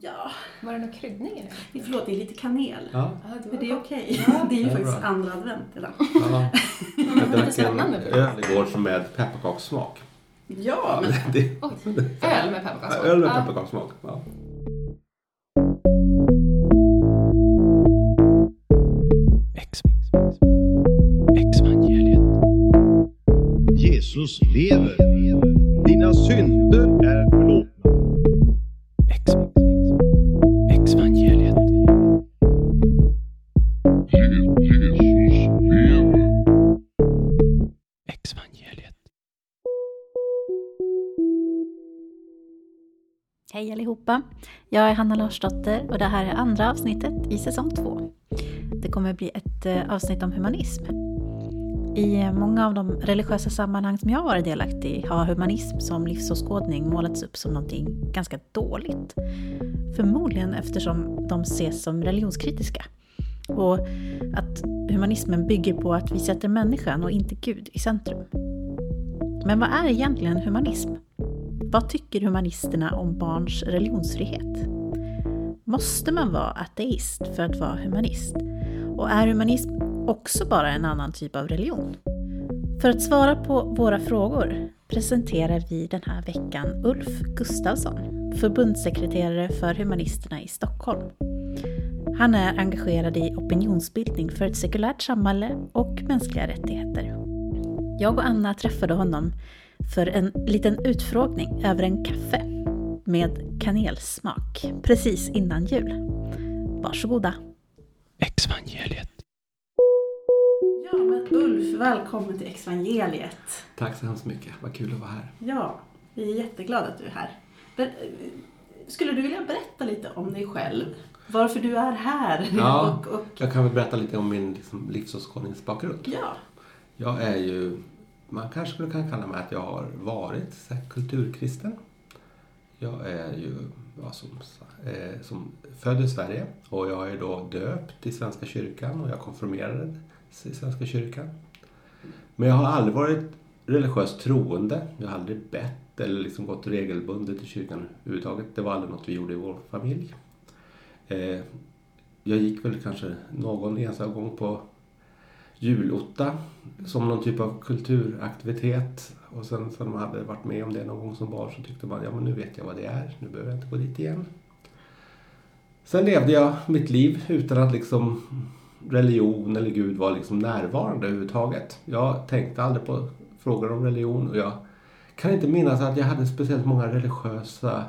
Ja, Var det någon kryddning i det? förlåt, det är lite kanel. Ja. Men det är okej. Ja. Det är ju Det är faktiskt bra. andra advent idag. ja. Jag drack en öl igår med pepparkakssmak. Ja, men Det, Oj, öl med pepparkakssmak. öl med pepparkakssmak. Ja. Jesus lever. Dina synder är allihopa! Jag är Hanna Larsdotter och det här är andra avsnittet i säsong två. Det kommer bli ett eh, avsnitt om humanism. I eh, många av de religiösa sammanhang som jag har varit delaktig i har humanism som livsåskådning målats upp som någonting ganska dåligt. Förmodligen eftersom de ses som religionskritiska. Och att humanismen bygger på att vi sätter människan och inte Gud i centrum. Men vad är egentligen humanism? Vad tycker humanisterna om barns religionsfrihet? Måste man vara ateist för att vara humanist? Och är humanism också bara en annan typ av religion? För att svara på våra frågor presenterar vi den här veckan Ulf Gustafsson, förbundssekreterare för Humanisterna i Stockholm. Han är engagerad i opinionsbildning för ett sekulärt samhälle och mänskliga rättigheter. Jag och Anna träffade honom för en liten utfrågning över en kaffe med kanelsmak precis innan jul. Varsågoda! Ja, men Ulf, välkommen till Exvangeliet. Tack så hemskt mycket. Vad kul att vara här. Ja, vi är jätteglada att du är här. Ber- Skulle du vilja berätta lite om dig själv? Varför du är här? Ja. Och, och, Jag kan väl berätta lite om min liksom, livsåskådningsbakgrund. ja. Jag är ju, man kanske skulle kunna kalla mig att jag har varit så här, kulturkristen. Jag är ju ja, som, eh, som född i Sverige och jag är då döpt i Svenska kyrkan och jag konfirmerades i Svenska kyrkan. Men jag har aldrig varit religiöst troende. Jag har aldrig bett eller liksom gått regelbundet i kyrkan överhuvudtaget. Det var aldrig något vi gjorde i vår familj. Eh, jag gick väl kanske någon enstaka gång på julotta som någon typ av kulturaktivitet. Och sen så när man hade varit med om det någon gång som barn så tyckte man, ja men nu vet jag vad det är, nu behöver jag inte gå dit igen. Sen levde jag mitt liv utan att liksom religion eller Gud var liksom närvarande överhuvudtaget. Jag tänkte aldrig på frågor om religion och jag kan inte minnas att jag hade speciellt många religiösa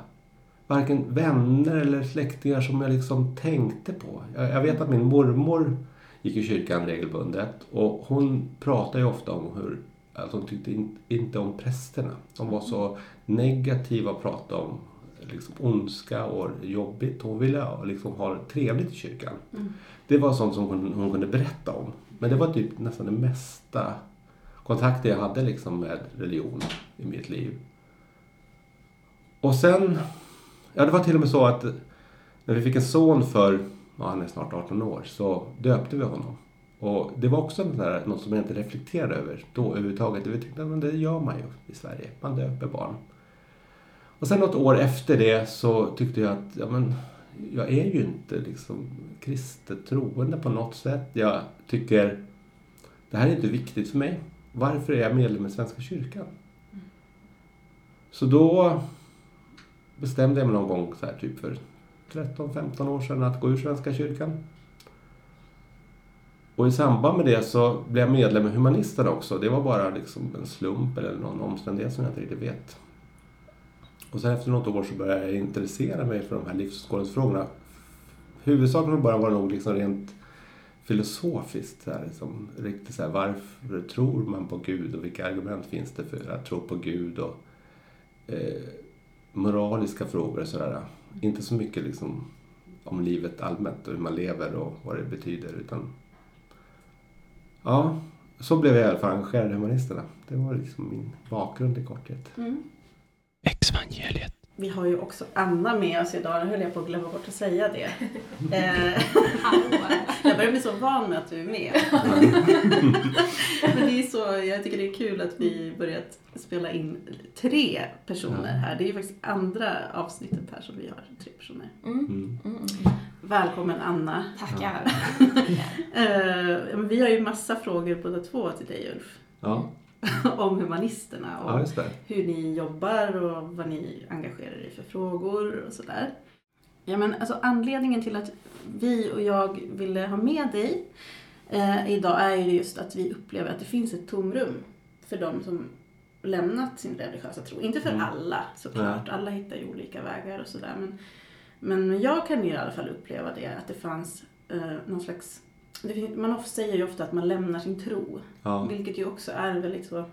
varken vänner eller släktingar som jag liksom tänkte på. Jag, jag vet att min mormor gick i kyrkan regelbundet och hon pratade ju ofta om hur att hon tyckte in, inte om prästerna. De var så negativa och pratade om liksom ondska och jobbigt. Hon ville liksom ha det trevligt i kyrkan. Mm. Det var sånt som hon, hon kunde berätta om. Men det var typ nästan det mesta kontakter jag hade liksom med religion i mitt liv. Och sen, ja det var till och med så att när vi fick en son för, och han är snart 18 år, så döpte vi honom. Och det var också där, något som jag inte reflekterade över då överhuvudtaget. Vi tänkte att det gör man ju i Sverige, man döper barn. Och sen något år efter det så tyckte jag att ja, men, jag är ju inte liksom kristet troende på något sätt. Jag tycker det här är inte viktigt för mig. Varför är jag medlem i Svenska kyrkan? Så då bestämde jag mig någon gång så här, typ för 13-15 år sedan att gå ur Svenska kyrkan. Och i samband med det så blev jag medlem i Humanisterna också. Det var bara liksom en slump eller någon omständighet som jag inte riktigt vet. Och sen efter något år så började jag intressera mig för de här livsåskådningsfrågorna. Huvudsaken från början var nog liksom rent filosofiskt. Så här, liksom, riktigt så här, varför tror man på Gud och vilka argument finns det för att tro på Gud och eh, moraliska frågor och sådär. Inte så mycket liksom om livet allmänt och hur man lever och vad det betyder utan ja, så blev jag i alla fall engagerad i Humanisterna. Det var liksom min bakgrund i korthet. Mm. Vi har ju också Anna med oss idag. Nu höll jag på att glömma bort att säga det. Eh, Hallå! jag börjar bli så van med att du är med. Men det är så, jag tycker det är kul att vi börjat spela in tre personer här. Det är ju faktiskt andra avsnittet här som vi har tre personer. Mm. Mm. Mm. Välkommen Anna. Tackar. Eh, vi har ju massa frågor båda två till dig Ulf. Ja, Om humanisterna ja, och det. hur ni jobbar och vad ni engagerar er i för frågor och sådär. Ja, men alltså anledningen till att vi och jag ville ha med dig eh, idag är ju just att vi upplever att det finns ett tomrum för de som lämnat sin religiösa tro. Inte för Mm. alla såklart, alla hittar ju olika vägar och sådär. Men, men jag kan ju i alla fall uppleva det, att det fanns eh, någon slags det man of- säger ju ofta att man lämnar sin tro. Ja. Vilket ju också är en väldigt så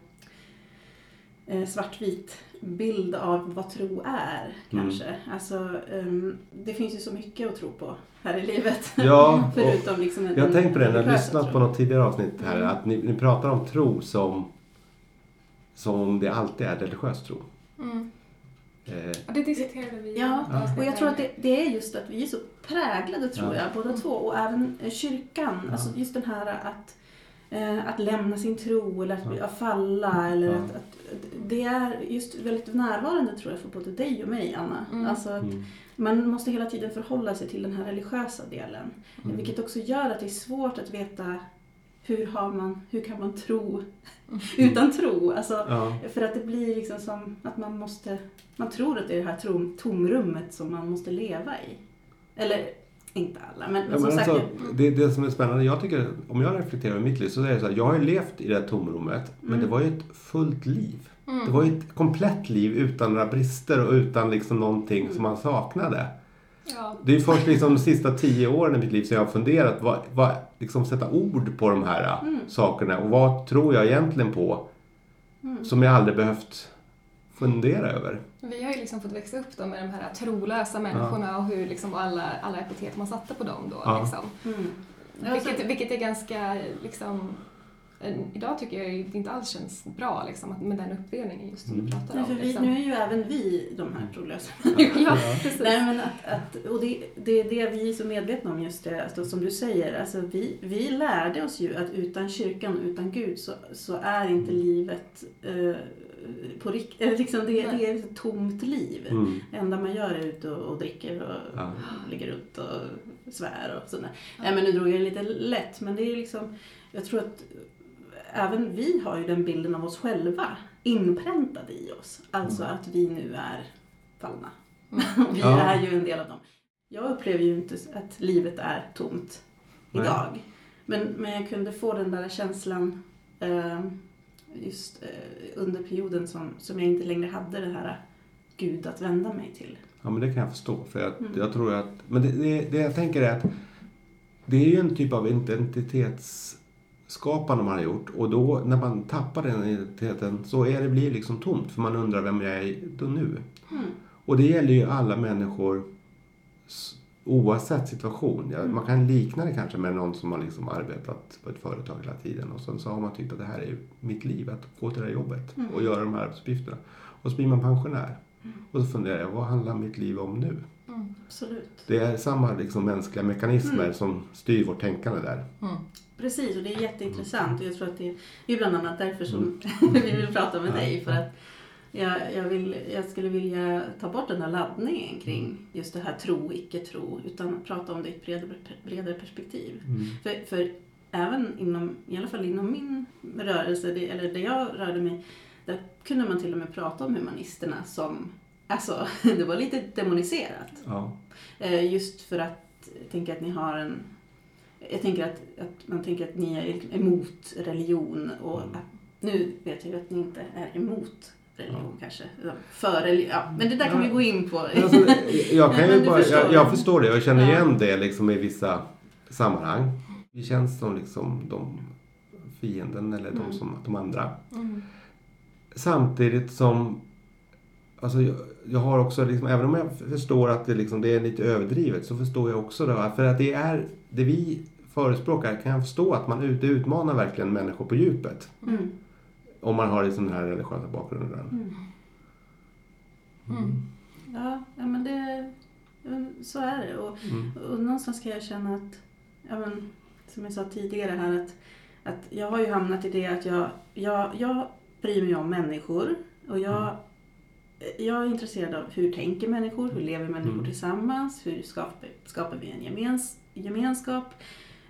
eh, svartvit bild av vad tro är kanske. Alltså, ehm, det finns ju så mycket att tro på här i livet. Ja, Förutom liksom jag har tänkt på det när jag religiösa lyssnat på något tidigare avsnitt här. Mm. Att ni, ni pratar om tro som, som om det alltid är religiös tro. Mm. Eh, Ja, det diskuterade vi. Ja, och jag tror att det, det är just att vi är så präglade tror Ja. jag, båda två. Och även eh, kyrkan. Ja. Alltså just den här att, eh, att lämna sin tro eller att, Ja. att falla. Eller Ja. att, att, det är just väldigt närvarande tror jag för både dig och mig Anna. Mm. Alltså, mm, man måste hela tiden förhålla sig till den här religiösa delen. mm. Vilket också gör att det är svårt att veta hur, har man, hur kan man tro utan tro? Alltså, Ja, för att det blir liksom som att man måste, man tror att det är det här tom, tomrummet som man måste leva i. Eller, inte alla, men, men Ja, som men sagt. alltså, det, det som är spännande, jag tycker, om jag reflekterar över mitt liv så är det så här, jag har ju levt i det här tomrummet, men Mm. det var ju ett fullt liv. Mm. Det var ju ett komplett liv utan några brister och utan liksom någonting som man saknade. Ja. Det är först liksom de sista tio åren i mitt liv som jag har funderat, vad, vad, liksom sätta ord på de här Mm. sakerna och vad tror jag egentligen på Mm. som jag aldrig behövt fundera över. Vi har ju liksom fått växa upp då med de här trolösa människorna och hur liksom alla, alla epitet man satte på dem då. Ja. Liksom. Mm. Alltså, Vilket, vilket är ganska, liksom, idag tycker jag det inte alls känns bra liksom, att- med den uppdelningen just som Mm. du pratar nej, om. för vi, liksom. nu är ju även vi de här trolösa. ja, precis. Nej, men att, att, och det, det är det vi är så medvetna om just det, alltså, som du säger. Alltså, vi, vi lärde oss ju att utan kyrkan och utan Gud så, så är inte livet eh, på riktigt, liksom det, det är ett tomt liv. Mm. Det enda man gör är ute och, och dricker och Ja. ligger runt och svär och sådär. Nej men nu drog jag det lite lätt men det är liksom, jag tror att även vi har ju den bilden av oss själva inpräntad i oss. Alltså att vi nu är fallna. vi Ja. är ju en del av dem. Jag upplever ju inte att livet är tomt Nej. idag. Men, men jag kunde få den där känslan eh, just eh, under perioden som, som jag inte längre hade det här Gud att vända mig till. Ja, men det kan jag förstå. För jag, Mm. jag tror att, men det, det, det jag tänker är att det är ju en typ av identitetsskapande man har gjort. Och då när man tappar den identiteten så är det, blir det liksom tomt. För man undrar vem jag är då nu. Mm. Och det gäller ju alla människor oavsett situation. Ja, Mm. Man kan likna det kanske med någon som har liksom arbetat på ett företag hela tiden och sen så har man tyckt att det här är mitt liv, att gå till det här jobbet Mm. och göra de här arbetsuppgifterna. Och så blir man pensionär. Mm. Och så funderar jag, vad handlar mitt liv om nu? Mm. Absolut. Det är samma liksom mänskliga mekanismer Mm. som styr vårt tänkande där. Mm. Precis, och det är jätteintressant. Och jag tror att det är bland annat därför som Mm. vi vill prata med dig. För att jag, jag, vill, jag skulle vilja ta bort den där laddningen kring just det här tro, icke-tro. Utan prata om det i ett bredare, bredare perspektiv. För, för även inom, i alla fall inom min rörelse, det, eller där jag rörde mig, där kunde man till och med prata om humanisterna som, alltså det var lite demoniserat. Ja. Eh, Just för att jag tänker att ni har en... Jag tänker att, att man tänker att ni är emot religion och Mm. nu vet jag ju att ni inte är emot religion kanske. utan För religion. Ja, men det där kan Ja. vi gå in på. Alltså, jag, kan ju bara, förstår. jag, jag förstår det. Jag känner Ja. igen det liksom i vissa sammanhang. Vi känns som liksom de fienden eller de, Mm. som, de andra. Mm. Samtidigt som Alltså jag, har också, liksom, även om jag förstår att det, liksom, det är lite överdrivet så förstår jag också att för att det är det vi förespråkar kan jag förstå att man ut, utmanar verkligen människor på djupet. Mm. Om man har en sån här religiösa bakgrund. Mm. Mm. ja, ja men det, så är det. Och, Mm. och någonstans kan jag känna att, ja, men, som jag sa tidigare här, att, att jag har ju hamnat i det att jag, jag, jag bryr mig om människor och jag, jag är intresserad av hur tänker människor, hur lever människor Mm. tillsammans, hur skapar, skapar vi en gemens, gemenskap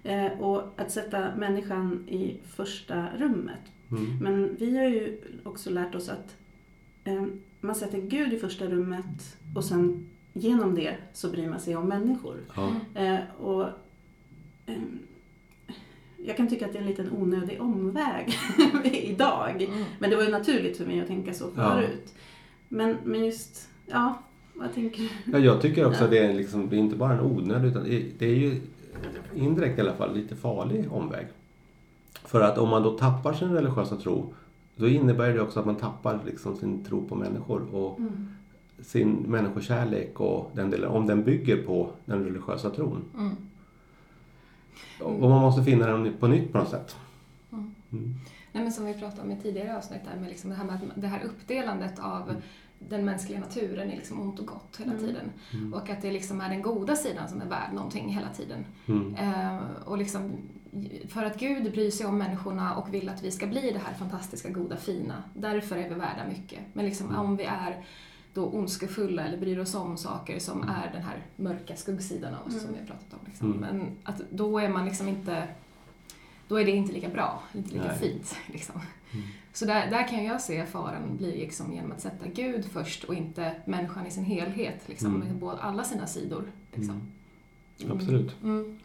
eh, och att sätta människan i första rummet. Mm. Men vi har ju också lärt oss att eh, man sätter Gud i första rummet och sen genom det så bryr man sig om människor. Ja. Eh, och, ehm, jag kan tycka att det är en liten onödig omväg idag. Mm. Men det var ju naturligt för mig att tänka så Ja. Men, men just, ja, vad tänker du? Ja, jag tycker också att det är, liksom, det är inte bara en onödig utan det det är ju indirekt i alla fall lite farlig omväg. För att om man då tappar sin religiösa tro då innebär det också att man tappar liksom sin tro på människor och Mm. sin människokärlek och den delen, om den bygger på den religiösa tron. Mm. Och man måste finna den på nytt på något sätt. Mm. Mm. Nej, men som vi pratade om i tidigare avsnitt, där med liksom det, här med att det här uppdelandet av den mänskliga naturen i liksom ont och gott hela Mm. tiden. Mm. Och att det liksom är den goda sidan som är värd någonting hela tiden. Mm. Eh, och liksom, för att Gud bryr sig om människorna och vill att vi ska bli det här fantastiska, goda, fina. Därför är vi värda mycket. Men liksom, Mm. om vi är då ondskefulla eller bryr oss om saker som är den här mörka skuggsidan av oss som vi har pratat om. Liksom. Mm. Men att då är man liksom inte då är det inte lika bra, inte lika Nej. fint. Liksom. Mm. Så där, där kan jag se faran bli liksom genom att sätta Gud först och inte människan i sin helhet, liksom, Mm. med båda, alla sina sidor. Liksom. Mm. Absolut. Mm.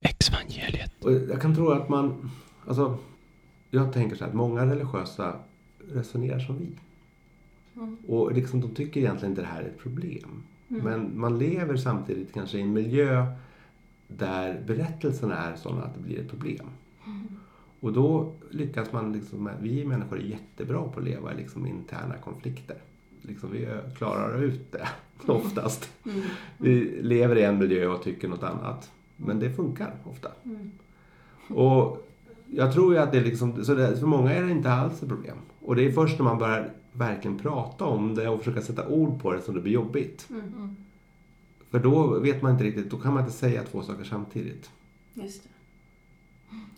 Exvangeliet. Och jag kan tro att man, alltså, jag tänker så här att många religiösa resonerar som vi. Mm. Och liksom, de tycker egentligen inte det här är ett problem. Mm. Men man lever samtidigt kanske i en miljö där berättelserna är sådana att det blir ett problem. Och då lyckas man, liksom, vi människor är jättebra på att leva i liksom interna konflikter. Liksom, vi klarar ut det oftast. Mm. Vi lever i en miljö och tycker något annat. Men det funkar ofta. Mm. Och jag tror ju att det är liksom, så det, för många är det inte alls ett problem. Och det är först när man börjar verkligen prata om det och försöka sätta ord på det som det blir jobbigt. Mm. För då vet man inte riktigt, då kan man inte säga två saker samtidigt. Just det.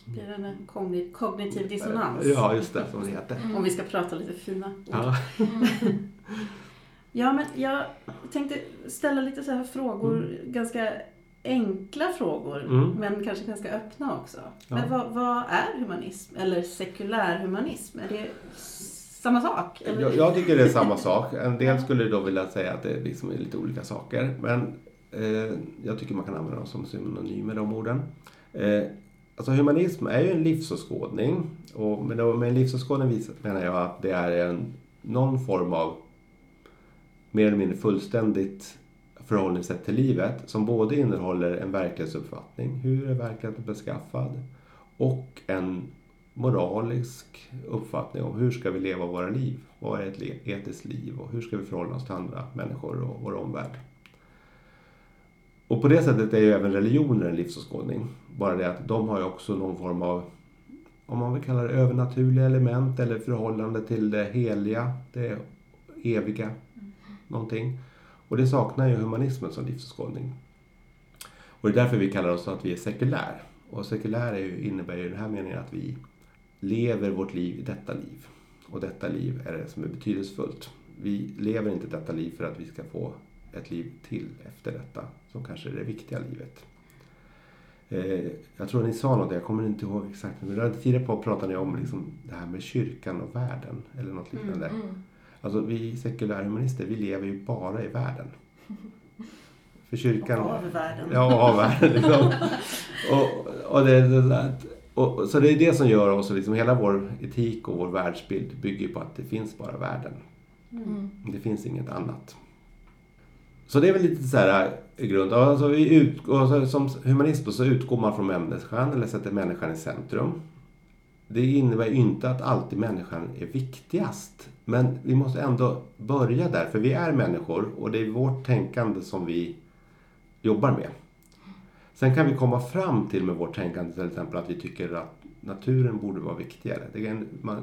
Blir det en kogni- kognitiv dissonans? Ja, just det, som det heter. Om vi ska prata lite fina ord. Ja. Ja, men jag tänkte ställa lite så här frågor, ganska enkla frågor, Mm. men kanske ganska öppna också. Ja. Men vad, vad är humanism? Eller sekulär humanism? Är det samma sak? Eller? Jag, jag tycker det är samma sak. En del skulle då vilja säga att det liksom är lite olika saker. Men eh, jag tycker man kan använda dem som synonymer, de orden. Eh, alltså humanism är ju en livsåskådning. Och med, med en livsåskådning menar jag att det är en, någon form av mer eller mindre fullständigt förhållningssätt till livet som både innehåller en verklighetsuppfattning, hur är verkligheten beskaffad, och en moralisk uppfattning om hur ska vi leva våra liv? Vad är ett etiskt liv och hur ska vi förhålla oss till andra människor och vår omvärld? Och på det sättet är ju även religioner en livsåskådning. Bara det att de har ju också någon form av, om man vill kalla det övernaturliga element eller förhållande till det heliga, det eviga, någonting. Och det saknar ju humanismen som livsåskådning. Och det är därför vi kallar oss att vi är sekulär. Och sekulär är ju, innebär ju i den här meningen att vi lever vårt liv i detta liv. Och detta liv är det som är betydelsefullt. Vi lever inte detta liv för att vi ska få ett liv till efter detta, som kanske är det viktiga livet. Eh, jag tror ni sa något, jag kommer inte ihåg exakt, men tidigare på pratade ni om liksom det här med kyrkan och världen, eller något liknande. Mm. Alltså vi sekulärhumanister, vi lever ju bara i världen. För kyrkan... Av världen. Ja, av världen. Liksom. Och, och det, det, det, och, och, så det är det som gör oss, liksom, hela vår etik och vår världsbild bygger på att det finns bara världen. Mm. Det finns inget annat. Så det är väl lite så här i grund. Alltså vi utgår, alltså, som humanist så utgår man från människan eller sätter människan i centrum. Det innebär ju inte att alltid människan är viktigast. Men vi måste ändå börja där, för vi är människor och det är vårt tänkande som vi jobbar med. Sen kan vi komma fram till med vårt tänkande till exempel att vi tycker att naturen borde vara viktigare. Det är en, man,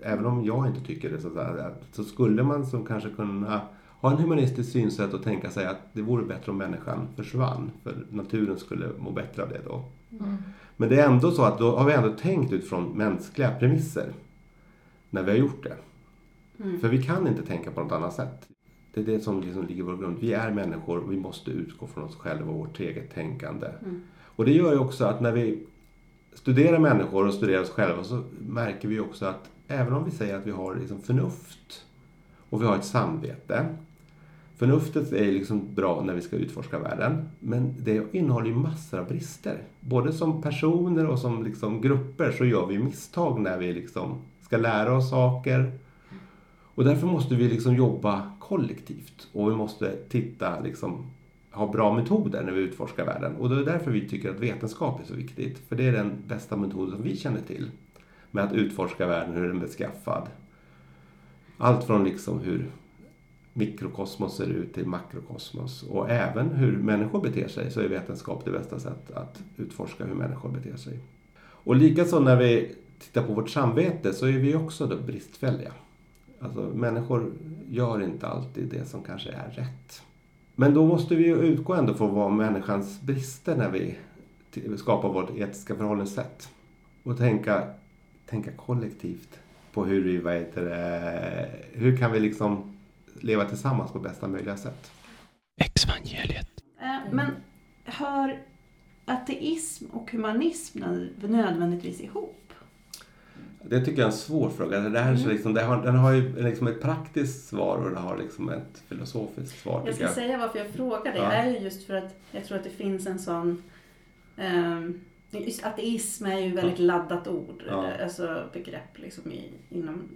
även om jag inte tycker det så, där, så skulle man som kanske kunna ha en humanistisk synsätt och tänka sig att det vore bättre om människan försvann. För naturen skulle må bättre av det då. Mm. Men det är ändå så att då har vi ändå tänkt utifrån mänskliga premisser. När vi har gjort det. Mm. För vi kan inte tänka på något annat sätt. Det är det som liksom ligger i vår grund. Vi är människor och vi måste utgå från oss själva och vårt eget tänkande. Mm. Och det gör ju också att när vi studerar människor och studerar oss själva så märker vi också att även om vi säger att vi har liksom förnuft och vi har ett samvete. Förnuftet är liksom bra när vi ska utforska världen. Men det innehåller ju massor av brister. Både som personer och som liksom grupper så gör vi misstag när vi liksom ska lära oss saker. Och därför måste vi liksom jobba kollektivt. Och vi måste titta, liksom, ha bra metoder när vi utforskar världen. Och det är därför vi tycker att vetenskap är så viktigt. För det är den bästa metoden som vi känner till. Med att utforska världen, hur den är beskaffad. Allt från liksom hur mikrokosmos ser ut till makrokosmos. Och även hur människor beter sig så är vetenskap det bästa sättet att utforska hur människor beter sig. Och likaså när vi tittar på vårt samvete så är vi också då bristfälliga. Alltså människor gör inte alltid det som kanske är rätt. Men då måste vi ju utgå ändå från vad människans brister när vi skapar vårt etiska förhållningssätt. Och tänka, tänka kollektivt på hur vi, vad heter det, hur kan vi liksom leva tillsammans på bästa möjliga sätt. Exvangeliet. Eh, Men hör ateism och humanism nödvändigtvis ihop? Det tycker jag är en svår fråga. Det här är så liksom, det har, den har ju liksom ett praktiskt svar och den har liksom ett filosofiskt svar. Jag ska jag. säga varför jag frågar det. Ja. är ju just för att jag tror att det finns en sån... just ateism är ju ett väldigt laddat ord. Ja. Alltså begrepp liksom i, inom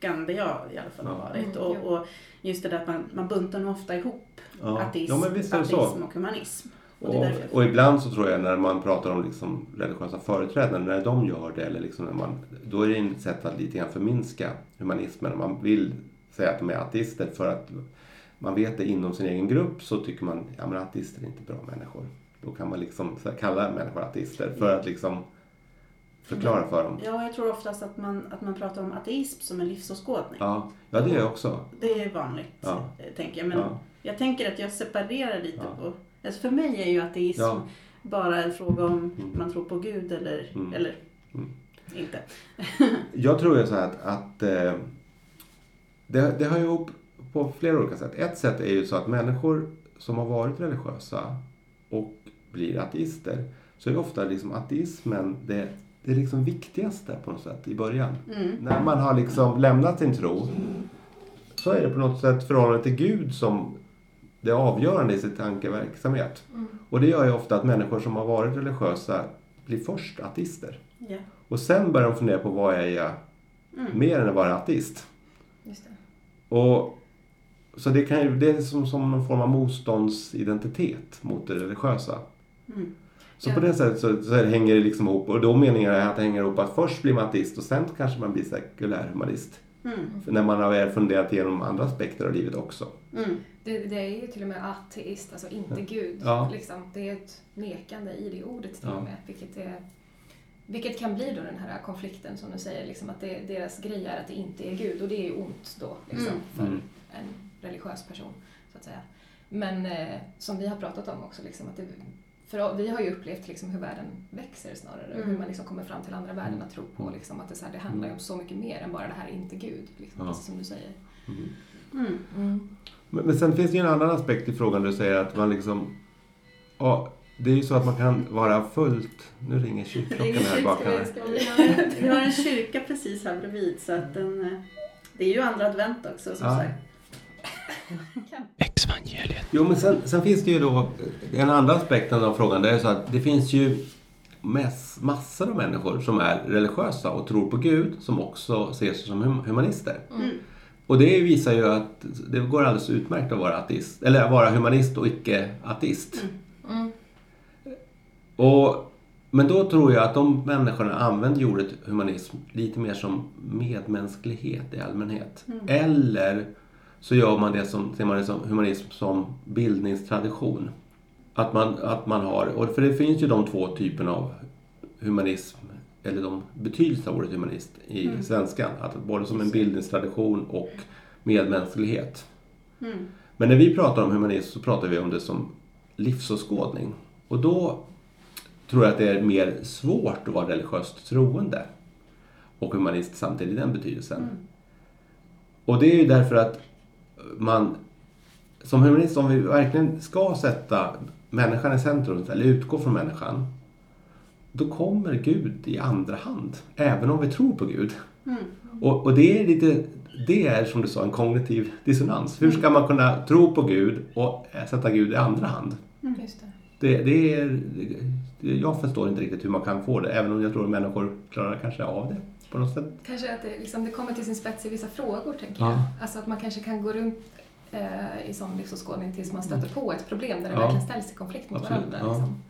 kyrkan, där jag i alla fall har Ja. varit. Mm, och, och just det där att man, man buntar nog ofta ihop Ja. ateism, ja, ateism och humanism. Och det är Och, ibland så tror jag när man pratar om liksom religiösa företrädare, när de gör det, eller liksom när man, då är det ett sätt att lite grann förminska humanismen. Man vill säga att de är ateister för att man vet det inom sin egen grupp så tycker man ja men ateister är inte bra människor. Då kan man liksom kalla människor ateister för att liksom förklara för dem. Ja, jag tror oftast att man, att man pratar om ateism som en livsåskådning. Ja, ja det gör jag också. Det är vanligt, Ja. eh, tänker jag. Men Ja. jag tänker att jag separerar lite Ja. på... Alltså för mig är ju ateism Ja. bara en fråga om Mm. man tror på Gud eller, Mm. eller Mm. inte. Jag tror ju så här att, att eh, det, det har ju ihop på flera olika sätt. Ett sätt är ju så att människor som har varit religiösa och blir ateister så är ofta liksom ateismen det, det är liksom viktigaste på något sätt i början. Mm. När man har liksom lämnat sin tro så är det på något sätt förhållandet till Gud som det avgörande i sin tankeverksamhet. Mm. Och det gör ju ofta att människor som har varit religiösa blir först ateister. Ja. Och sen börjar de fundera på vad är jag Mm. mer än att vara ateist. Och, så det, kan ju, det är som, som någon form av motståndsidentitet mot det religiösa. Mm. Så på det sättet så, så hänger det liksom ihop. Och då menar jag att det hänger ihop att först blir man ateist och sen kanske man blir sekulär humanist. Mm. När man har väl funderat igenom andra aspekter av livet också. Mm. Det, det är ju till och med ateist, alltså inte Gud. Ja. Liksom. Det är ett nekande i det ordet till Ja. och med. Vilket, är, vilket kan bli då den här konflikten som du säger, liksom, att det, deras grej är att det inte är Gud och det är ju ont då liksom, Mm. för Mm. en religiös person. så att säga. Men eh, som vi har pratat om också, liksom, att det, för vi har ju upplevt liksom, hur världen växer snarare. Mm. Hur man liksom kommer fram till andra värden att tro på. Liksom, att det, så här, det handlar ju om så mycket mer än bara det här inte Gud. Liksom, Ja. precis som du säger. Mm. Mm. Men, men sen finns det ju en annan aspekt i frågan. Du säger att man liksom... Ja, det är ju så att man kan vara fullt... Nu ringer kyrkklockan här bak. här. Vi har, vi har en kyrka precis här bredvid så att den, det är ju andra advent också som Ja. sagt. Exvangeliet. Jo, men sen, sen finns det ju då en andra aspekten av frågan. Det är så att det finns ju mass, massor av människor som är religiösa och tror på Gud som också ser sig som hum- humanister. Mm. Och det visar ju att det går alldeles utmärkt att vara ateist, eller vara humanist och icke-ateist. Mm. Och, men då tror jag att de människorna använder ordet humanism lite mer som medmänsklighet i allmänhet. Mm. Eller så gör man det som, ser man det som humanism som bildningstradition. Att man, att man har, och för det finns ju de två typerna av humanism, eller de betydelser av ordet humanist i Mm. svenskan. Att både som en bildningstradition och medmänsklighet. Mm. Men när vi pratar om humanism så pratar vi om det som livsåskådning. Och då tror jag att det är mer svårt att vara religiöst troende och humanist samtidigt i den betydelsen. Mm. Och det är ju därför att man som humanist, om vi verkligen ska sätta människan i centrum, eller utgå från människan, då kommer Gud i andra hand, även om vi tror på Gud. Mm. Och, och det är lite, det är som du sa en kognitiv dissonans. Hur ska man kunna tro på Gud och sätta Gud i andra hand? Just det. Det, det är, jag förstår inte riktigt hur man kan få det, även om jag tror att människor klarar kanske av det på något sätt. Kanske att det, liksom, det kommer till sin spets i vissa frågor, tänker Ja. jag. Alltså att man kanske kan gå runt eh, i sån livsåskådning tills man stöter på ett problem där det Ja. verkligen ställs i konflikt mot Absolut, varandra. ja. Liksom.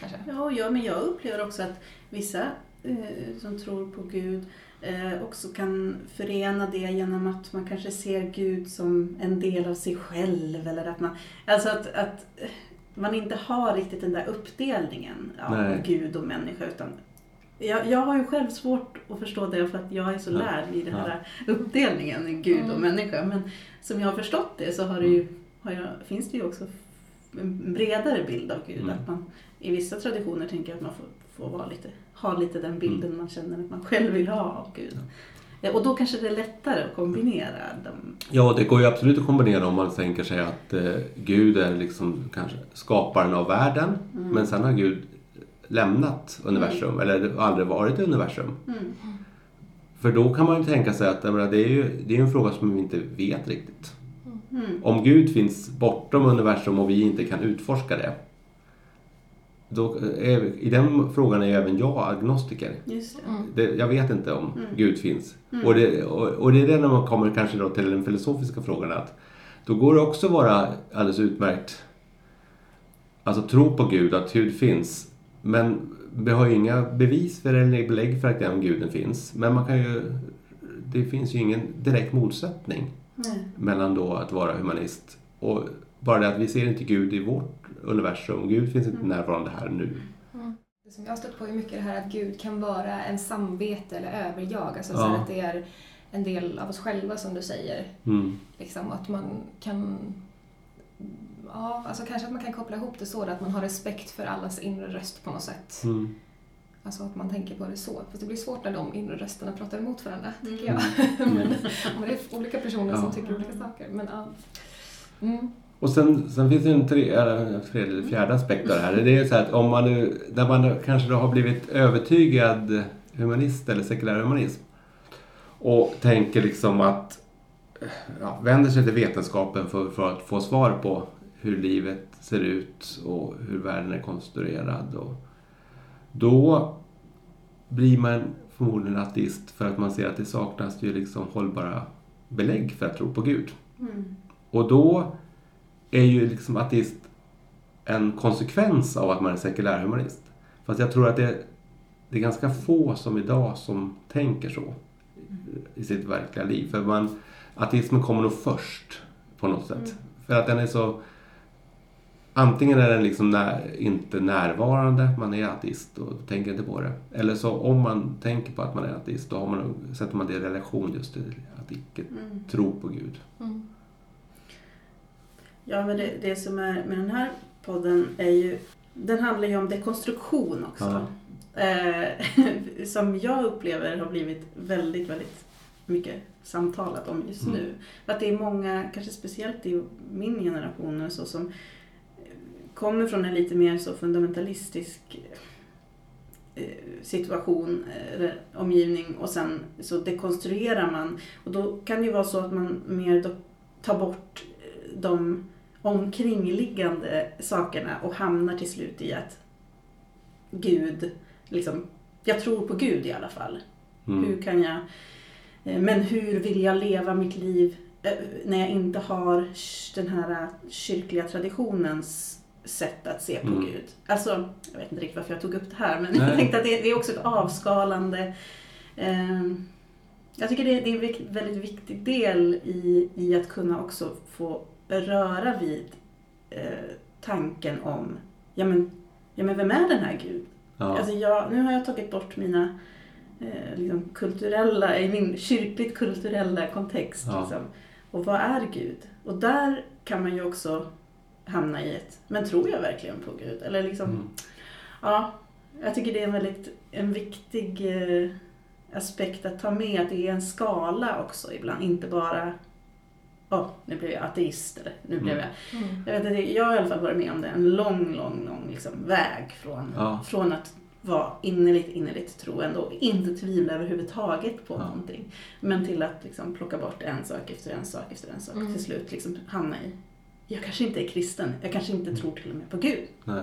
Kanske. Ja, ja, men jag upplever också att vissa eh, som tror på Gud eh, också kan förena det genom att man kanske ser Gud som en del av sig själv. Eller att man, alltså att, att man inte har riktigt den där uppdelningen av Nej. Gud och människa. Utan jag, jag har ju själv svårt att förstå det för att jag är så Ja. lärd i den här uppdelningen i Gud och Mm. människa. Men som jag har förstått det så har det ju, har jag, finns det ju också en bredare bild av Gud. Mm. Att man i vissa traditioner tänker att man får, får vara lite, ha lite den bilden Mm. man känner att man själv vill ha av Gud. Ja, Och då kanske det är lättare att kombinera dem. Ja, det går ju absolut att kombinera om man tänker sig att eh, Gud är liksom kanske skaparen av världen, Mm. men sen har Gud lämnat universum, eller aldrig varit i universum. Mm. För då kan man ju tänka sig att menar, det är ju det är en fråga som vi inte vet riktigt. Mm. Om Gud finns bortom universum och vi inte kan utforska det, då är, i den frågan är ju även jag agnostiker. Just det. Mm. Det, jag vet inte om Mm. Gud finns. Mm. Och, det, och, och det är det när man kommer kanske då till den filosofiska frågan att då går det också att vara alldeles utmärkt alltså tro på Gud, att Gud finns. Men vi har ju inga bevis för eller belägg för att den guden finns. Men man kan ju, det finns ju ingen direkt motsättning Nej. mellan då att vara humanist och bara det att vi ser inte Gud i vårt universum. Gud finns inte Mm. närvarande här nu. Det som jag har stött på är mycket det här att Gud kan vara en samvete eller överjag. Alltså så Ja. här att det är en del av oss själva som du säger. Mm. Liksom att man kan... Ja, alltså kanske att man kan koppla ihop det så att man har respekt för allas inre röst på något sätt. Mm. Alltså att man tänker på det så. Fast det blir svårt när de inre rösterna pratar emot varandra, tycker Mm. jag. Men, om det är olika personer som Ja. tycker olika saker. Men ja. Mm. Och sen, sen finns det en tre, eller en tredje eller fjärde aspekt av det här. Det är så här att om man nu, när man kanske då har blivit övertygad humanist eller sekulär humanism och tänker liksom att ja, vänder sig till vetenskapen för, för att få svar på hur livet ser ut och hur världen är konstruerad. Och då blir man förmodligen ateist för att man ser att det saknas ju liksom hållbara belägg för att tro på Gud. Mm. Och då är ju liksom ateist en konsekvens av att man är sekulär humanist. Fast jag tror att det, det är ganska få som idag som tänker så i sitt verkliga liv. För man, ateismen kommer nog först på något sätt. Mm. För att den är så... Antingen är den liksom när, inte närvarande, man är ateist och tänker inte på det. Eller så om man tänker på att man är ateist, då har man, sätter man det i relation just till att icke Mm. tro på Gud. Mm. Ja, men det, det som är med den här podden är ju, den handlar ju om dekonstruktion också. Ja. Eh, som jag upplever har blivit väldigt, väldigt mycket samtalat om just Mm. nu. För att det är många, kanske speciellt i min generation så, som kommer från en lite mer så fundamentalistisk eh, situation, eh, eller omgivning och sen så dekonstruerar man. Och då kan det ju vara så att man mer tar bort eh, de omkringliggande sakerna och hamnar till slut i att Gud, liksom, jag tror på Gud i alla fall. Mm. Hur kan jag, eh, men hur vill jag leva mitt liv eh, när jag inte har den här eh, kyrkliga traditionens sätt att se på Mm. Gud. Alltså, jag vet inte riktigt varför jag tog upp det här, men Nej. jag tänkte att det, det är också ett avskalande. Eh, jag tycker det, det är en väldigt viktig del i, i att kunna också få röra vid eh, tanken om, ja men, ja men vem är den här Gud? Ja. Alltså jag, nu har jag tagit bort mina eh, liksom kulturella, i min kyrkligt kulturella kontext. Ja. Liksom. Och vad är Gud? Och där kan man ju också hamna i ett, men tror jag verkligen på Gud? Eller liksom, Mm. ja, jag tycker det är en väldigt en viktig eh, aspekt att ta med, att det är en skala också ibland, inte bara Åh, nu blev jag ateist eller nu blev Mm. jag... Mm. Jag, vet, inte, jag har i alla fall varit med om det, en lång, lång, lång liksom, väg från, Ja. från att vara innerligt, innerligt troende och inte tvivla överhuvudtaget på Ja. någonting. Men till att liksom, plocka bort en sak efter en sak efter en sak. Mm. Till slut liksom, hamna i, jag kanske inte är kristen, jag kanske inte tror till och med på Gud. Nej.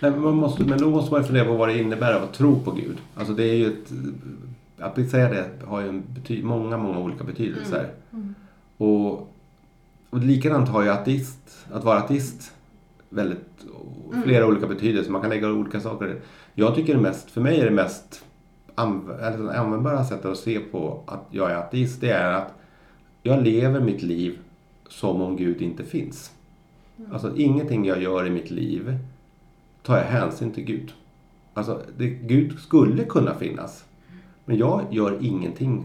Nej, men, man måste, men då måste man ju fundera på vad det innebär att tro på Gud. Alltså det är ju ett... Att säga det har ju en bety, många, många olika betydelser. Mm. Och, och likadant har ju ateist, att vara ateist väldigt, Mm. flera olika betydelser. Man kan lägga olika saker. Jag tycker det mest, för mig är det mest anv- användbara sättet att se på att jag är ateist, det är att jag lever mitt liv som om Gud inte finns. Alltså ingenting jag gör i mitt liv tar jag hänsyn till Gud. Alltså det, Gud skulle kunna finnas. Men jag gör ingenting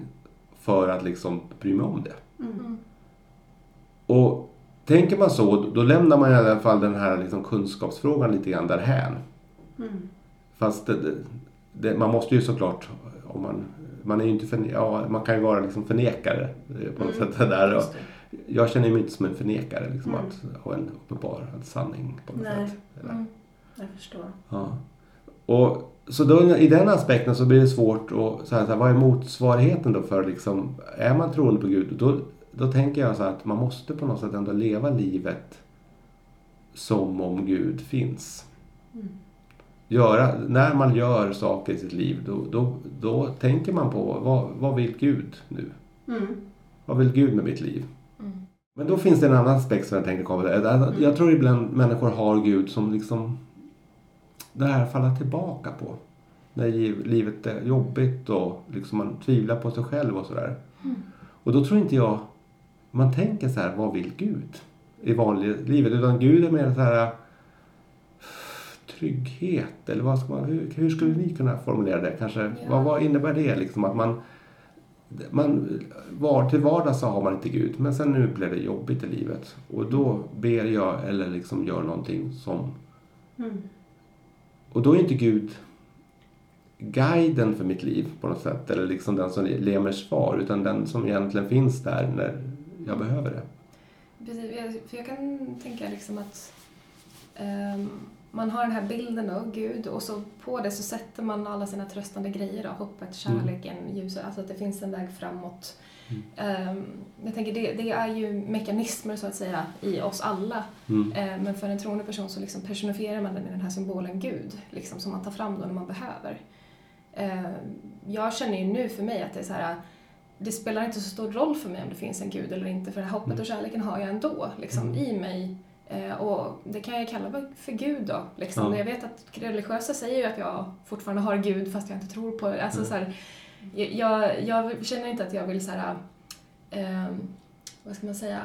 för att liksom bry mig om det. Mm. Och tänker man så, då lämnar man i alla fall den här liksom kunskapsfrågan lite grann därhän. Mm. Fast det, det, man måste ju såklart, om man, man är inte förne, ja, man kan ju vara liksom förnekare eh, på något Mm, sätt. Där. Och. Jag känner mig inte som en förnekare, liksom, Mm. att ha en uppenbar sanning på något Nej. sätt. Eller- Mm. Jag förstår. Ja. Och, så då, i den aspekten så blir det svårt att, så här, så här, vad är motsvarigheten då för liksom, är man troende på Gud, då, då tänker jag så här att man måste på något sätt ändå leva livet som om Gud finns. Mm. Göra, när man gör saker i sitt liv, då, då, då tänker man på vad, vad vill Gud nu? Mm. Vad vill Gud med mitt liv? Men då finns det en annan aspekt som jag tänker komma till. Jag tror ibland människor har Gud som liksom det här falla tillbaka på. När livet är jobbigt och liksom man tvivlar på sig själv och sådär. Mm. Och då tror inte jag man tänker så här, vad vill Gud i vanliga livet? Utan Gud är mer så här trygghet eller vad ska man, hur, hur skulle ni kunna formulera det? Kanske, Ja. vad, vad innebär det liksom? Att man, man var, till vardags så har man inte Gud men sen nu blir det jobbigt i livet och då ber jag eller liksom gör någonting som Mm. och då är inte Gud guiden för mitt liv på något sätt eller liksom den som ger mig svar utan den som egentligen finns där när jag behöver det. Precis, för jag kan tänka liksom att ehm, man har den här bilden av Gud och så på det så sätter man alla sina tröstande grejer då, hoppet, kärleken, ljuset, alltså att det finns en väg framåt. Mm. Ehm, jag tänker det, det är ju mekanismer så att säga i oss alla Mm. Eh, Men för en troende person så liksom personifierar man den i den här symbolen Gud, liksom, som man tar fram då när man behöver. Eh, Jag känner ju nu för mig att det är så här, det spelar inte så stor roll för mig om det finns en Gud eller inte, för det här hoppet och kärleken har jag ändå liksom, Mm. i mig. Eh, Och det kan jag kalla för Gud då. Liksom. Ja. Jag vet att religiösa säger ju att jag fortfarande har Gud fast jag inte tror på det. Alltså, Mm. så här, jag, jag känner inte att jag vill så här, ehm, vad ska man säga,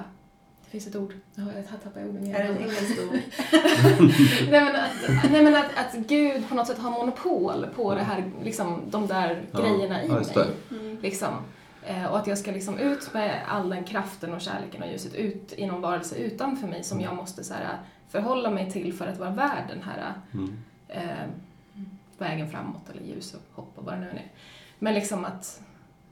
det finns ett ord, Ja, jag tappar orden igen. Är det ett engelskt ord? nej men, att, nej, men att, att Gud på något sätt har monopol på det här, liksom, de där Ja, grejerna i ja, mig. Mm. Liksom. Eh, och att jag ska liksom ut med all den kraften och kärleken och ljuset ut i någon varelse utanför mig som jag måste så här, förhålla mig till för att vara värd den här Mm. eh, vägen framåt eller ljus och hopp och vad det nu är. Men liksom att,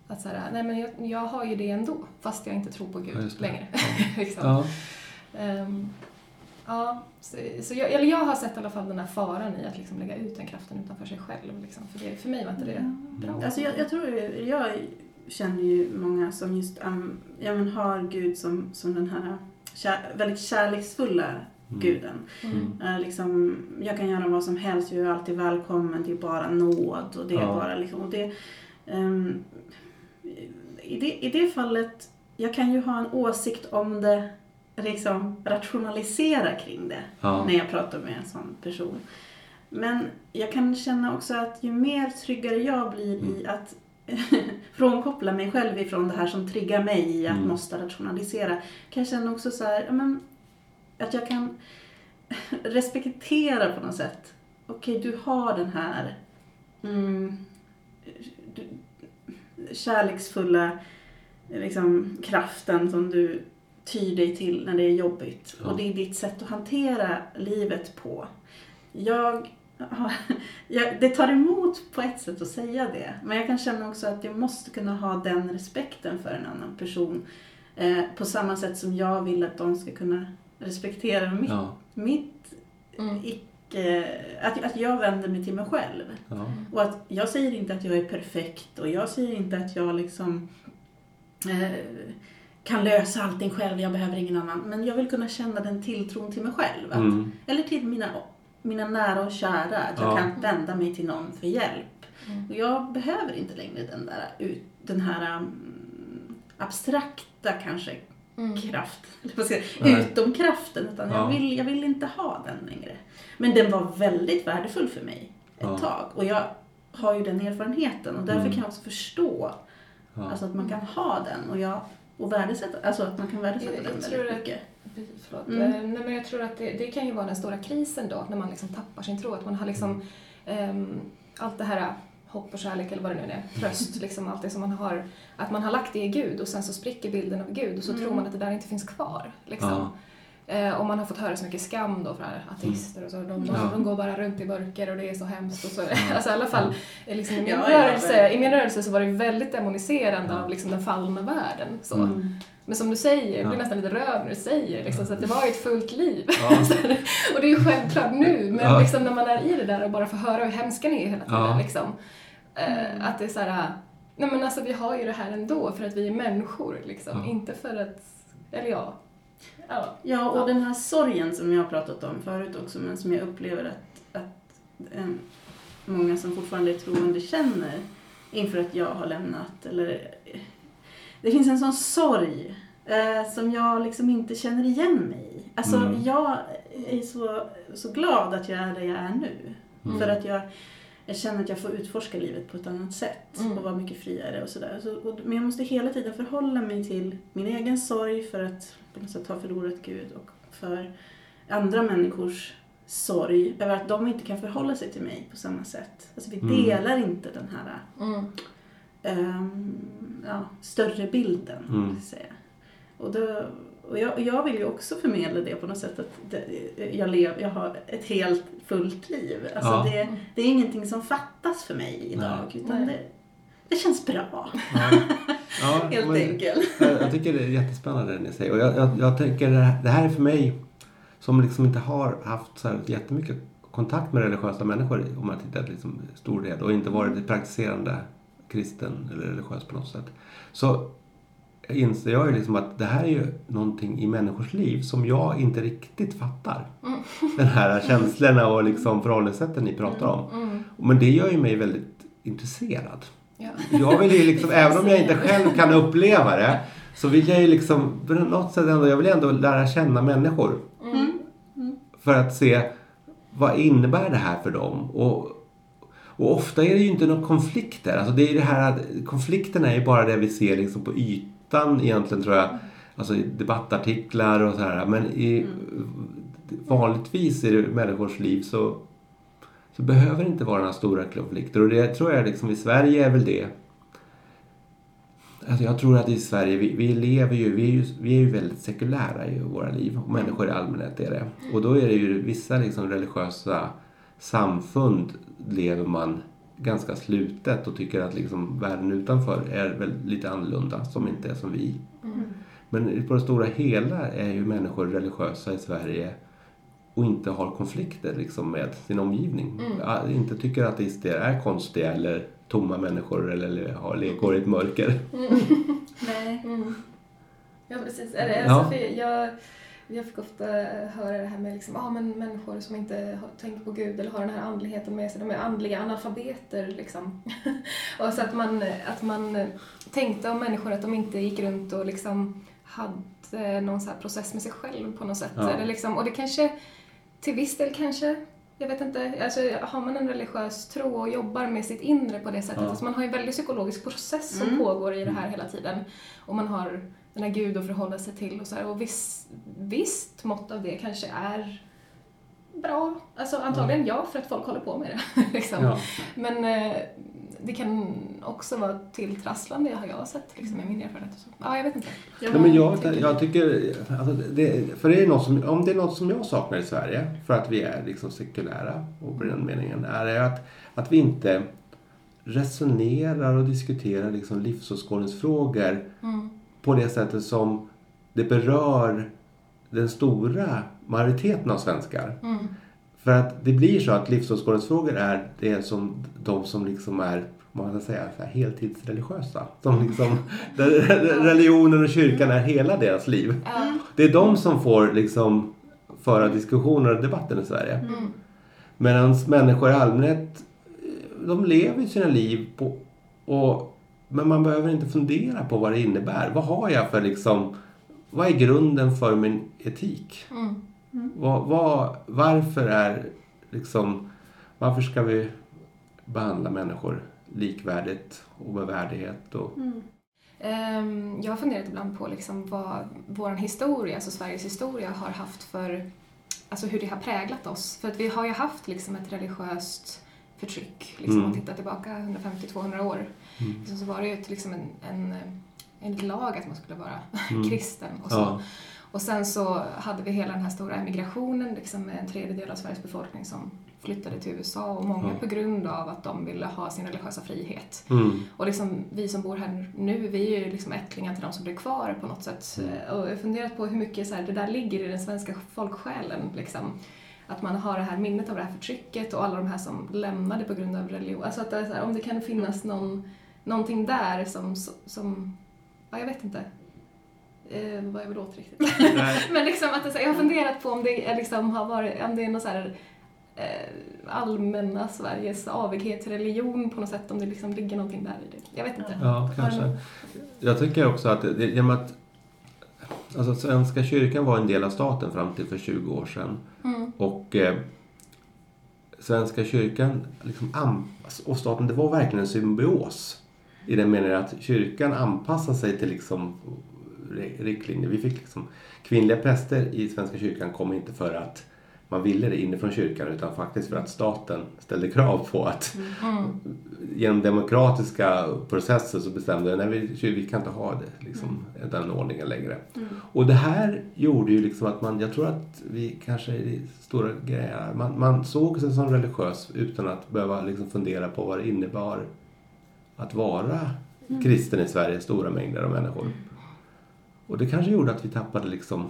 att så här, nej men jag, jag har ju det ändå fast jag inte tror på Gud Ja, längre. liksom. Ja. Ehm, ja, så, så jag, eller jag har sett i alla fall den här faran i att liksom lägga ut den kraften utanför sig själv. Liksom. För, det, för mig var inte det bra. Alltså jag, jag tror jag känner ju många som just um, ja, men har Gud som, som den här kär, väldigt kärleksfulla Mm. guden. Mm. Eh, liksom, jag kan göra vad som helst, jag är alltid välkommen, det är bara nåd och det är Ja. bara liksom, och det, ehm, i, det, I det fallet, jag kan ju ha en åsikt om det, liksom rationalisera kring det Ja. när jag pratar med en sån person. Men jag kan känna också att ju mer tryggare jag blir i Mm. att frånkoppla mig själv ifrån det här som triggar mig i att Mm. måste rationalisera, kan jag känna också så här, ja, men, att jag kan respektera på något sätt. Okej, du har den här mm, du, kärleksfulla liksom, kraften som du tyr dig till när det är jobbigt. Ja. Och det är ditt sätt att hantera livet på. Jag, jag, det tar emot på ett sätt att säga det. Men jag kan känna också att jag måste kunna ha den respekten för en annan person. Eh, på samma sätt som jag vill att de ska kunna respektera mitt, Ja, mitt Mm. icke... Att, att jag vänder mig till mig själv. ja, Och att jag säger inte att jag är perfekt och jag säger inte att jag liksom eh, kan lösa allting själv, jag behöver ingen annan. Men jag vill kunna känna den tilltron till mig själv. Att, mm, Eller till mina, mina nära och kära, att jag Ja. kan vända mig till någon för hjälp. Mm. Och jag behöver inte längre den där ut, den här um, abstrakta kanske Mm. kraft, eller säga, utomkraften. Utan Ja. jag, vill, jag vill inte ha den längre. Men den var väldigt värdefull för mig ett Ja. tag. Och jag har ju den erfarenheten och därför Mm. kan jag också förstå ja. alltså att man kan ha den och, jag, och värdesätta, alltså att man kan värdesätta Jag- den jag väldigt mycket. Förlåt. Mm. Eh, nej, men jag tror att det, det kan ju vara den stora krisen då, när man liksom tappar sin tro. Att man har liksom ehm, allt det här hopp och kärlek eller vad det nu är, tröst, liksom allt det som man har, att man har lagt det i Gud och sen så spricker bilden av Gud och så Mm. tror man att det där inte finns kvar. Liksom. Ja. Eh, och man har fått höra så mycket skam då från ateister och så. De, Ja. de går bara runt i mörker och det är så hemskt och så. Alltså i alla fall eh, liksom, i, min Ja, ja, rörelse, verkligen. i min rörelse så var det väldigt demoniserande av liksom, den fallna världen. Så. Mm. Men som du säger, jag blir Ja. nästan lite rörd när du säger liksom, så att det var ett fullt liv. Ja. Och det är ju självklart nu, men Ja. liksom, när man är i det där och bara får höra hur hemska ni är hela tiden. Ja. Liksom, eh, att det är så här, nej men alltså vi har ju det här ändå för att vi är människor, liksom. Ja. inte för att, eller ja. Ja. Ja, och Ja. den här sorgen som jag har pratat om förut också, men som jag upplever att, att eh, många som fortfarande är troende känner inför att jag har lämnat. Eller, det finns en sån sorg eh, som jag liksom inte känner igen mig i. Alltså, Mm. jag är så, så glad att jag är där jag är nu. Mm. För att jag, jag känner att jag får utforska livet på ett annat sätt Mm. och vara mycket friare och sådär. Så, och, men jag måste hela tiden förhålla mig till min egen sorg för att på något sätt ha förlorat Gud och för andra människors sorg över att de inte kan förhålla sig till mig på samma sätt. Alltså vi Mm. delar inte den här Mm. ehm, ja, större bilden. Mm. Säga. Och, då, och jag, och jag vill ju också förmedla det på något sätt att det, jag, lev, jag har ett helt fullt liv. Alltså Ja. det, det är ingenting som fattas för mig idag. Nej. Utan det, det känns bra, Ja. Ja, helt men- enkelt. Jag, jag tycker det är jättespännande det ni säger. Och jag, jag, jag tänker det här, det här är för mig som liksom inte har haft så här jättemycket kontakt med religiösa människor om man tittar liksom stor del och inte varit praktiserande kristen eller religiös på något sätt. Så inser jag ju liksom att det här är ju någonting i människors liv som jag inte riktigt fattar. Mm. Den här känslorna och liksom förhållningssätten ni pratar om. Mm. Men det gör ju mig väldigt intresserad. Ja. Jag vill ju liksom, även om jag inte själv kan uppleva det, så vill jag ju liksom på något sätt ändå, jag vill ändå lära känna människor. Mm. För att se vad innebär det här för dem? Och, och ofta är det ju inte några konflikter. Alltså det är ju det här att konflikterna är ju bara det vi ser liksom på ytan egentligen tror jag. Alltså i debattartiklar och så här. Men i, vanligtvis i människors liv så, så behöver det inte vara några stora konflikter. Och det tror jag liksom i Sverige är väl det. Alltså jag tror att i Sverige, vi, vi lever ju vi, är ju, vi är ju väldigt sekulära i våra liv. Och människor i allmänhet är det. Och då är det ju vissa liksom religiösa samfund lever man ganska slutet och tycker att liksom världen utanför är väl lite annorlunda, som inte är som vi. Mm. Men på det stora hela är ju människor religiösa i Sverige och inte har konflikter liksom med sin omgivning. Mm. Ja, Inte tycker att ateister är konstiga eller tomma människor eller, har lekor i ett mörker. Nej. Mm. Ja, precis. Är det, Ja. alltså, för jag, jag fick ofta höra det här med liksom, ah, men människor som inte har, tänker på Gud eller har den här andligheten med sig, de är andliga analfabeter. Liksom. och så att man, att man tänkte om människor att de inte gick runt och liksom hade någon så här process med sig själv på något sätt. Ja. Eller liksom, och det kanske, till viss del kanske, jag vet inte, alltså, har man en religiös tro och jobbar med sitt inre på det sättet, Ja. alltså man har ju en väldigt psykologisk process som Mm. pågår i det här hela tiden. Och man har den här Gud att förhålla sig till och så här. Och viss, visst mått av det kanske är bra. Alltså antagligen ja, för att folk håller på med det. liksom. Ja. Men eh, det kan också vara tilltrasslande har jag sett liksom, i min erfarenhet. Så, ja, jag vet inte. Nej, men jag, jag tycker, alltså det, för det är något som, om det är något som jag saknar i Sverige, för att vi är liksom sekulära och på den meningen, är det att, att vi inte resonerar och diskuterar liksom livsåskådningsfrågor Mm. På det sättet som det berör den stora majoriteten av svenskar. Mm. För att det blir så att livsåskådningsfrågor är det som de som liksom är man kan säga så här, heltidsreligiösa. Som liksom, religionen och kyrkan är hela deras liv. Ja. Det är de som får liksom föra diskussioner och debatten i Sverige. Mm. Medan människor i allmänhet, de lever sina liv på, och, men man behöver inte fundera på vad det innebär. Vad har jag för liksom, vad är grunden för min etik? Mm. Vad, vad, varför är liksom, varför ska vi behandla människor likvärdigt och med värdighet? Och, Ehm, Jag har funderat ibland på liksom vad vår historia, alltså Sveriges historia, har haft för... Alltså hur det har präglat oss. För att vi har ju haft liksom ett religiöst förtryck. Liksom, Mm. Om man tittar tillbaka 150-200 år. Mm. Liksom, så var det ju liksom en, en, en lag att man skulle vara Mm. kristen. Och, så. ja, och sen så hade vi hela den här stora emigrationen liksom, en tredjedel av Sveriges befolkning som flyttade till USA och många Ja. på grund av att de ville ha sin religiösa frihet. mm, Och liksom, vi som bor här nu, vi är ju liksom ättlingar till de som blev kvar på något sätt. Mm. Och jag har funderat på hur mycket så här, det där ligger i den svenska folksjälen. Liksom. Att man har det här minnet av det här förtrycket och alla de här som lämnade på grund av religion. Alltså att det här, om det kan finnas någon, någonting där som, som, ja jag vet inte eh, vad jag vill åt riktigt. Men liksom att det, så här, jag har funderat på om det är liksom har varit, om det är någon så här eh, allmänna Sveriges avighet till religion på något sätt, om det liksom ligger någonting där i det. Jag vet inte. ja, kanske. Jag tycker också att, det, genom att alltså, Svenska kyrkan var en del av staten fram till för 20 år sedan. Mm. Och eh, Svenska kyrkan liksom, och staten, det var verkligen en symbios. I den meningen att kyrkan anpassade sig till liksom, ri- riktlinjer. Vi fick liksom, kvinnliga präster i Svenska kyrkan kom inte för att man ville det inifrån kyrkan utan faktiskt för att staten ställde krav på att Mm. genom demokratiska processer så bestämde nej, vi, vi kan inte ha det, liksom, den ordningen längre. Och det här gjorde ju liksom att man, jag tror att vi kanske i stora grejer, man, man såg sig som religiös utan att behöva liksom fundera på vad det innebar att vara kristen i Sverige, stora mängder av människor. Och det kanske gjorde att vi tappade liksom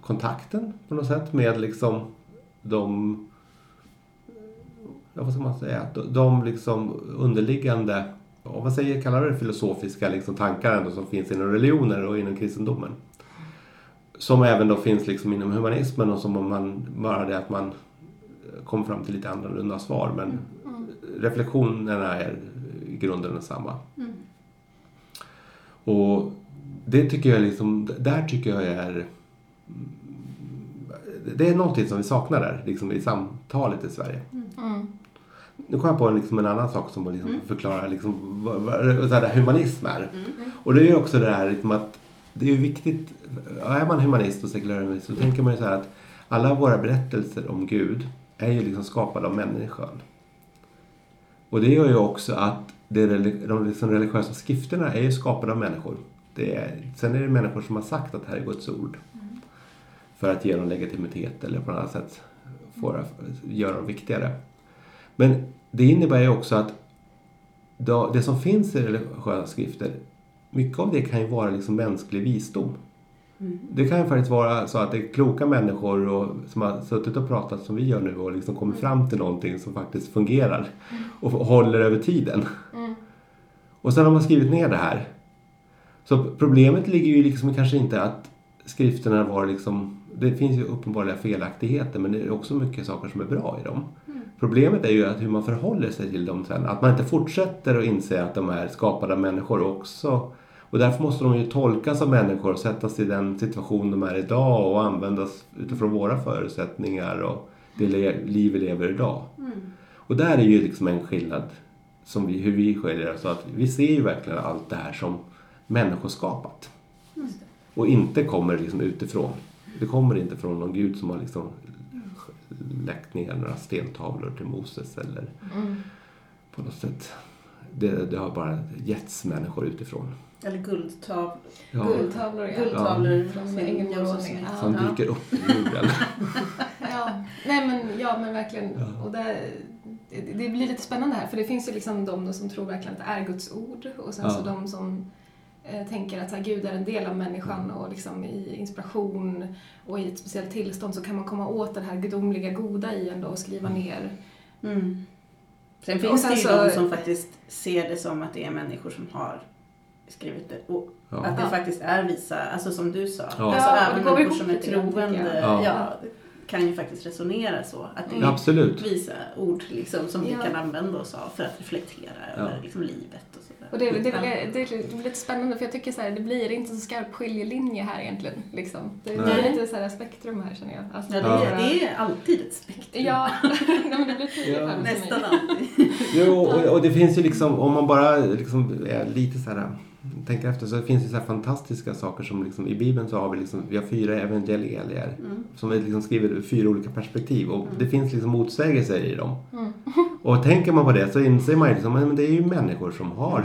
kontakten på något sätt med liksom de ja, vad ska man säga, de, liksom underliggande, vad säger, kallar du det filosofiska liksom tankar ändå som finns inom religioner och inom kristendomen. Som även då finns liksom inom humanismen och som om man, bara det att man kommer fram till lite annorlunda svar men reflektionerna är grunden densamma. Mm. Och det tycker jag liksom, där tycker jag är det är någonting som vi saknar där, liksom i samtalet i Sverige. Mm. Nu kom jag på liksom en annan sak som liksom förklarar liksom vad, vad så här, humanism är. Mm. Och det är ju också det här liksom att det är viktigt, är man humanist och sekulär humanist så tänker man ju så här att alla våra berättelser om Gud är ju liksom skapade av människan. Och det gör ju också att det, de liksom religiösa skrifterna är ju skapade av människor. Det är, sen är det människor som har sagt att det här är Guds ord. För att ge dem legitimitet eller på något sätt få, göra dem viktigare. Men det innebär ju också att det som finns i religiösa skrifter, mycket av det kan ju vara liksom mänsklig visdom. Mm. Det kan ju faktiskt vara så att det är kloka människor och, som har suttit och pratat som vi gör nu och liksom kommit fram till någonting som faktiskt fungerar och håller över tiden. Mm. Och sen har man skrivit ner det här. Så problemet ligger ju liksom kanske inte att skrifterna var liksom... Det finns ju uppenbarliga felaktigheter men det är också mycket saker som är bra i dem. Problemet är ju att hur man förhåller sig till dem sen. Att man inte fortsätter att inse att de är skapade av människor också. Och därför måste de ju tolkas av människor och sättas i den situation de är idag och användas utifrån våra förutsättningar och det liv vi lever idag. Mm. Och där är ju liksom en skillnad som vi, hur vi skiljer oss. Att vi ser ju verkligen allt det här som människoskapat. Och inte kommer liksom utifrån. Det kommer inte från någon gud som har liksom läckt ner några stentavlor till Moses eller Mm. på något sätt det, det har bara getts människor utifrån. Eller guldtav, Ja, Guldtavlor, ja. guldtavlor Från sin Ängelholm som Ja. dyker upp i jorden. Ja, nej men, ja, men verkligen. Ja. Och det, det, blir lite spännande här, för det finns ju liksom de som tror verkligen att det är Guds ord och sen Ja. så de som eh, tänker att så här, Gud är en del av människan och liksom i inspiration och i ett speciellt tillstånd så kan man komma åt det här gudomliga goda i en och skriva ner. Mm. Sen finns sen det ju så- de som faktiskt ser det som att det är människor som har skrivit det. Och Ja. att det Ja. faktiskt är vissa, alltså som du sa. Ja. Alltså Ja, även det går människor som är troende. Ja. Kan ju faktiskt resonera så. Att det Mm. är Absolut. visa ord liksom, som vi Ja. kan använda oss av för att reflektera Ja. över liksom, livet och sådär. Och det, är- det, är det, är- det blir lite spännande för jag tycker så här, det blir inte så skarp skiljelinje här egentligen. Liksom. Det, det är lite så här spektrum här känner jag. Alltså, Ja, det, är, det är alltid ett spektrum. Ja, nej, men det blir tydligt Ja. Nästan alltid. Jo, och, och det finns ju liksom, om man bara liksom är lite så här, tänker efter, så finns det så här fantastiska saker som liksom, i Bibeln så har vi liksom, vi har fyra evangelier Mm. som vi liksom skriver ur fyra olika perspektiv och det finns liksom motsägelser i dem. Mm. Och tänker man på det så inser man ju liksom, men det är ju människor som har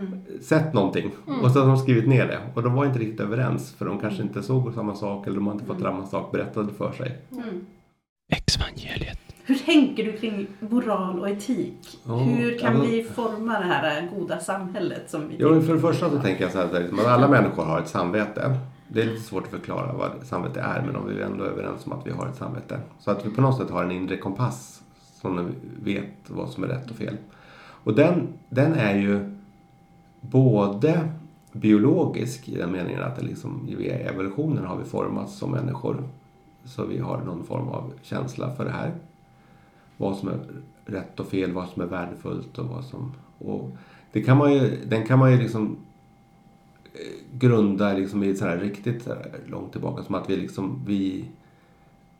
Mm. sett någonting och så har de skrivit ner det och de var inte riktigt överens för de kanske inte såg samma sak eller de har inte fått samma sak berättad för sig. Mm. Exvangeliet. Hur tänker du kring moral och etik? Ja, Hur kan men- vi forma det här goda samhället som vi Jo, för det första så tänker jag så här, att alla människor har ett samvete. Det är lite svårt att förklara vad samvete är, men om vi är ändå överens om att vi har ett samvete. Så att vi på något sätt har en inre kompass som vet vad som är rätt och fel. Och den, den är ju både biologisk i den meningen att liksom, i evolutionen har vi formats som människor. Så vi har någon form av känsla för det här. Vad som är rätt och fel, vad som är värdefullt och vad som... Och det kan man ju, den kan man ju liksom eh, grunda liksom i riktigt så här långt tillbaka. Som att vi liksom, vi,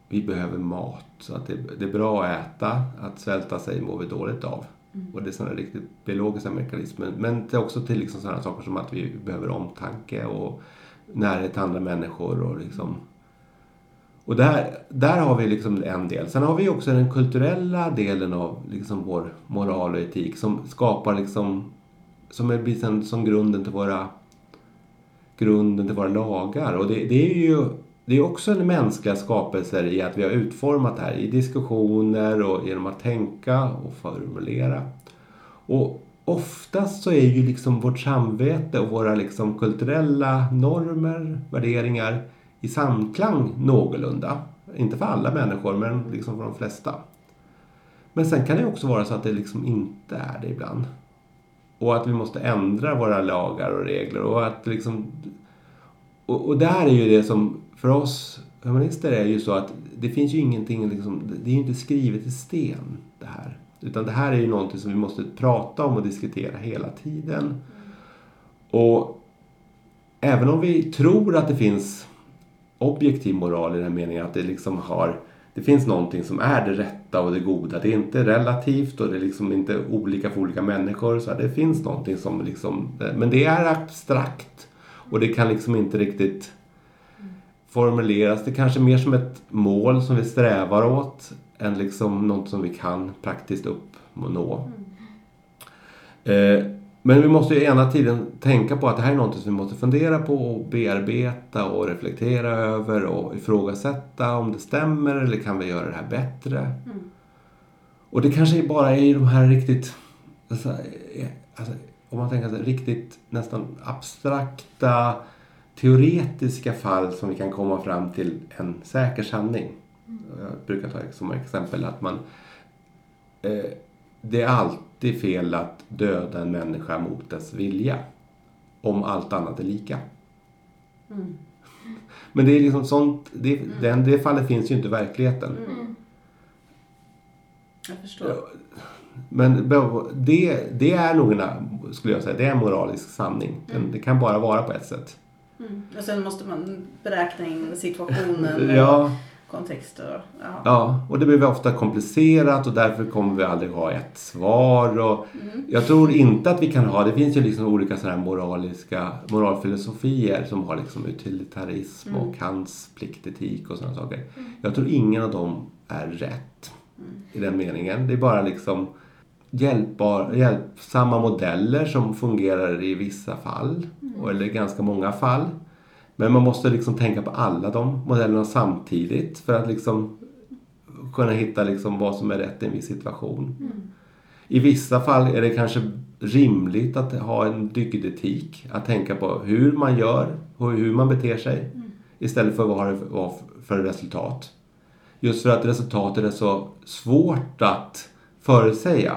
vi behöver mat. Så att det, det är bra att äta, att svälta sig mår vi dåligt av. Och det är sådana riktigt biologiska mekanismer. Men det är också till liksom sådana saker som att vi behöver omtanke och närhet till andra människor och liksom och där, där har vi liksom en del. Sen har vi också den kulturella delen av liksom vår moral och etik som skapar liksom som är sen som grunden till våra grunden till våra lagar. Och det, det är ju det är också en mänskliga skapelser i att vi har utformat det här i diskussioner och genom att tänka och formulera. Och oftast så är ju liksom vårt samvete och våra liksom kulturella normer, värderingar i samklang någorlunda. Inte för alla människor, men liksom för de flesta. Men sen kan det också vara så att det liksom inte är det ibland. Och att vi måste ändra våra lagar och regler. Och att liksom... Och, och där är ju det som för oss humanister är ju så att det finns ju ingenting liksom, det är ju inte skrivet i sten det här. Utan det här är ju någonting som vi måste prata om och diskutera hela tiden. Och även om vi tror att det finns objektiv moral i den meningen att det liksom har det finns någonting som är det rätta och det goda. Det är inte relativt och det är liksom inte olika för olika människor. Så det finns någonting som liksom, men det är abstrakt. Och det kan liksom inte riktigt formuleras. Det är kanske mer som ett mål som vi strävar åt än liksom något som vi kan praktiskt uppnå. Eh, men vi måste ju ena tiden tänka på att det här är något som vi måste fundera på och bearbeta och reflektera över och ifrågasätta om det stämmer eller kan vi göra det här bättre. Mm. Och det kanske bara är i de här riktigt, alltså, alltså, om man tänker sig riktigt nästan abstrakta teoretiska fall som vi kan komma fram till en säker sanning. Jag brukar ta som exempel att man eh, det är alltid fel att döda en människa mot dess vilja. Om allt annat är lika. Mm. Men det är liksom sånt, det, den, det fallet finns ju inte i verkligheten. Mm. Jag förstår. Men det, det är nog en, skulle jag säga, det är en moralisk sanning. Den, Det kan bara vara på ett sätt. Mm. Och sen måste man beräkna in situationen Ja, och kontext och ja. och det blir ofta komplicerat och därför kommer vi aldrig ha ett svar. Och Mm. jag tror inte att vi kan ha, det finns ju liksom olika sådana här moraliska moralfilosofier som har liksom utilitarism Mm. och Kants pliktetik och sådana saker. Jag tror ingen av dem är rätt Mm. i den meningen. Det är bara liksom hjälpbar, hjälpsamma modeller som fungerar i vissa fall, och eller ganska många fall. Men man måste liksom tänka på alla de modellerna samtidigt för att liksom kunna hitta liksom vad som är rätt i en viss situation. I vissa fall är det kanske rimligt att ha en dygdetik, att tänka på hur man gör och hur man beter sig istället för vad det var för resultat. Just för att resultatet är så svårt att förutsäga.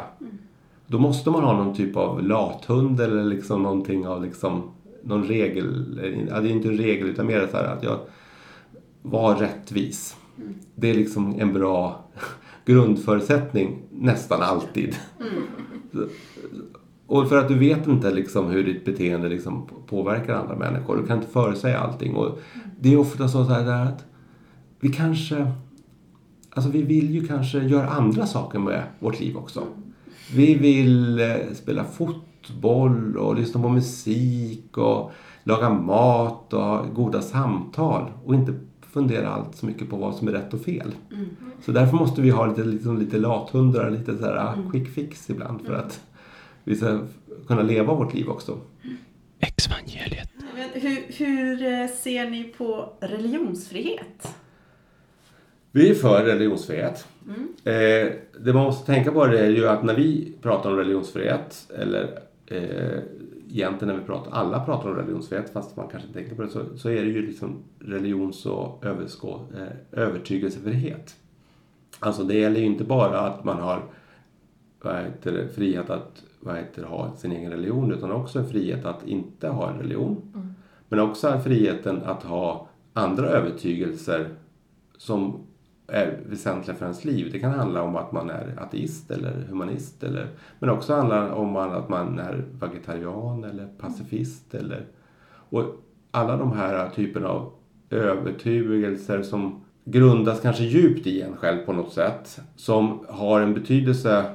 Då måste man ha någon typ av lathund eller liksom någonting av liksom någon regel. Ja, det är inte en regel utan mer så att jag var rättvis. Det är liksom en bra grundförutsättning nästan alltid. Och för att du vet inte liksom hur ditt beteende liksom påverkar andra människor. Du kan inte förutsäga allting. Och det är ofta så här att vi kanske... Alltså vi vill ju kanske göra andra saker med vårt liv också. Vi vill eh, spela fotboll och lyssna på musik och laga mat och ha goda samtal och inte fundera allt så mycket på vad som är rätt och fel. Så därför måste vi ha lite, liksom, lite lathundar, lite så här quick fix ibland för att vi ska kunna leva vårt liv också. Exvangeliet. Men hur, hur eh, ser ni på religionsfrihet? Vi är för religionsfrihet. Eh, det man måste tänka på är ju att när vi pratar om religionsfrihet, eller eh, egentligen när vi pratar, alla pratar om religionsfrihet fast man kanske inte tänker på det, så, så är det ju liksom religions och överskå, eh, övertygelsefrihet. Alltså det gäller ju inte bara att man har det, frihet att det, ha sin egen religion utan också en frihet att inte ha en religion. Men också friheten att ha andra övertygelser som är väsentliga för ens liv. Det kan handla om att man är ateist eller humanist. Eller, men också handla om att man är vegetarian eller pacifist. Eller, och alla de här typerna av övertygelser som grundas kanske djupt i en själv på något sätt. Som har en betydelse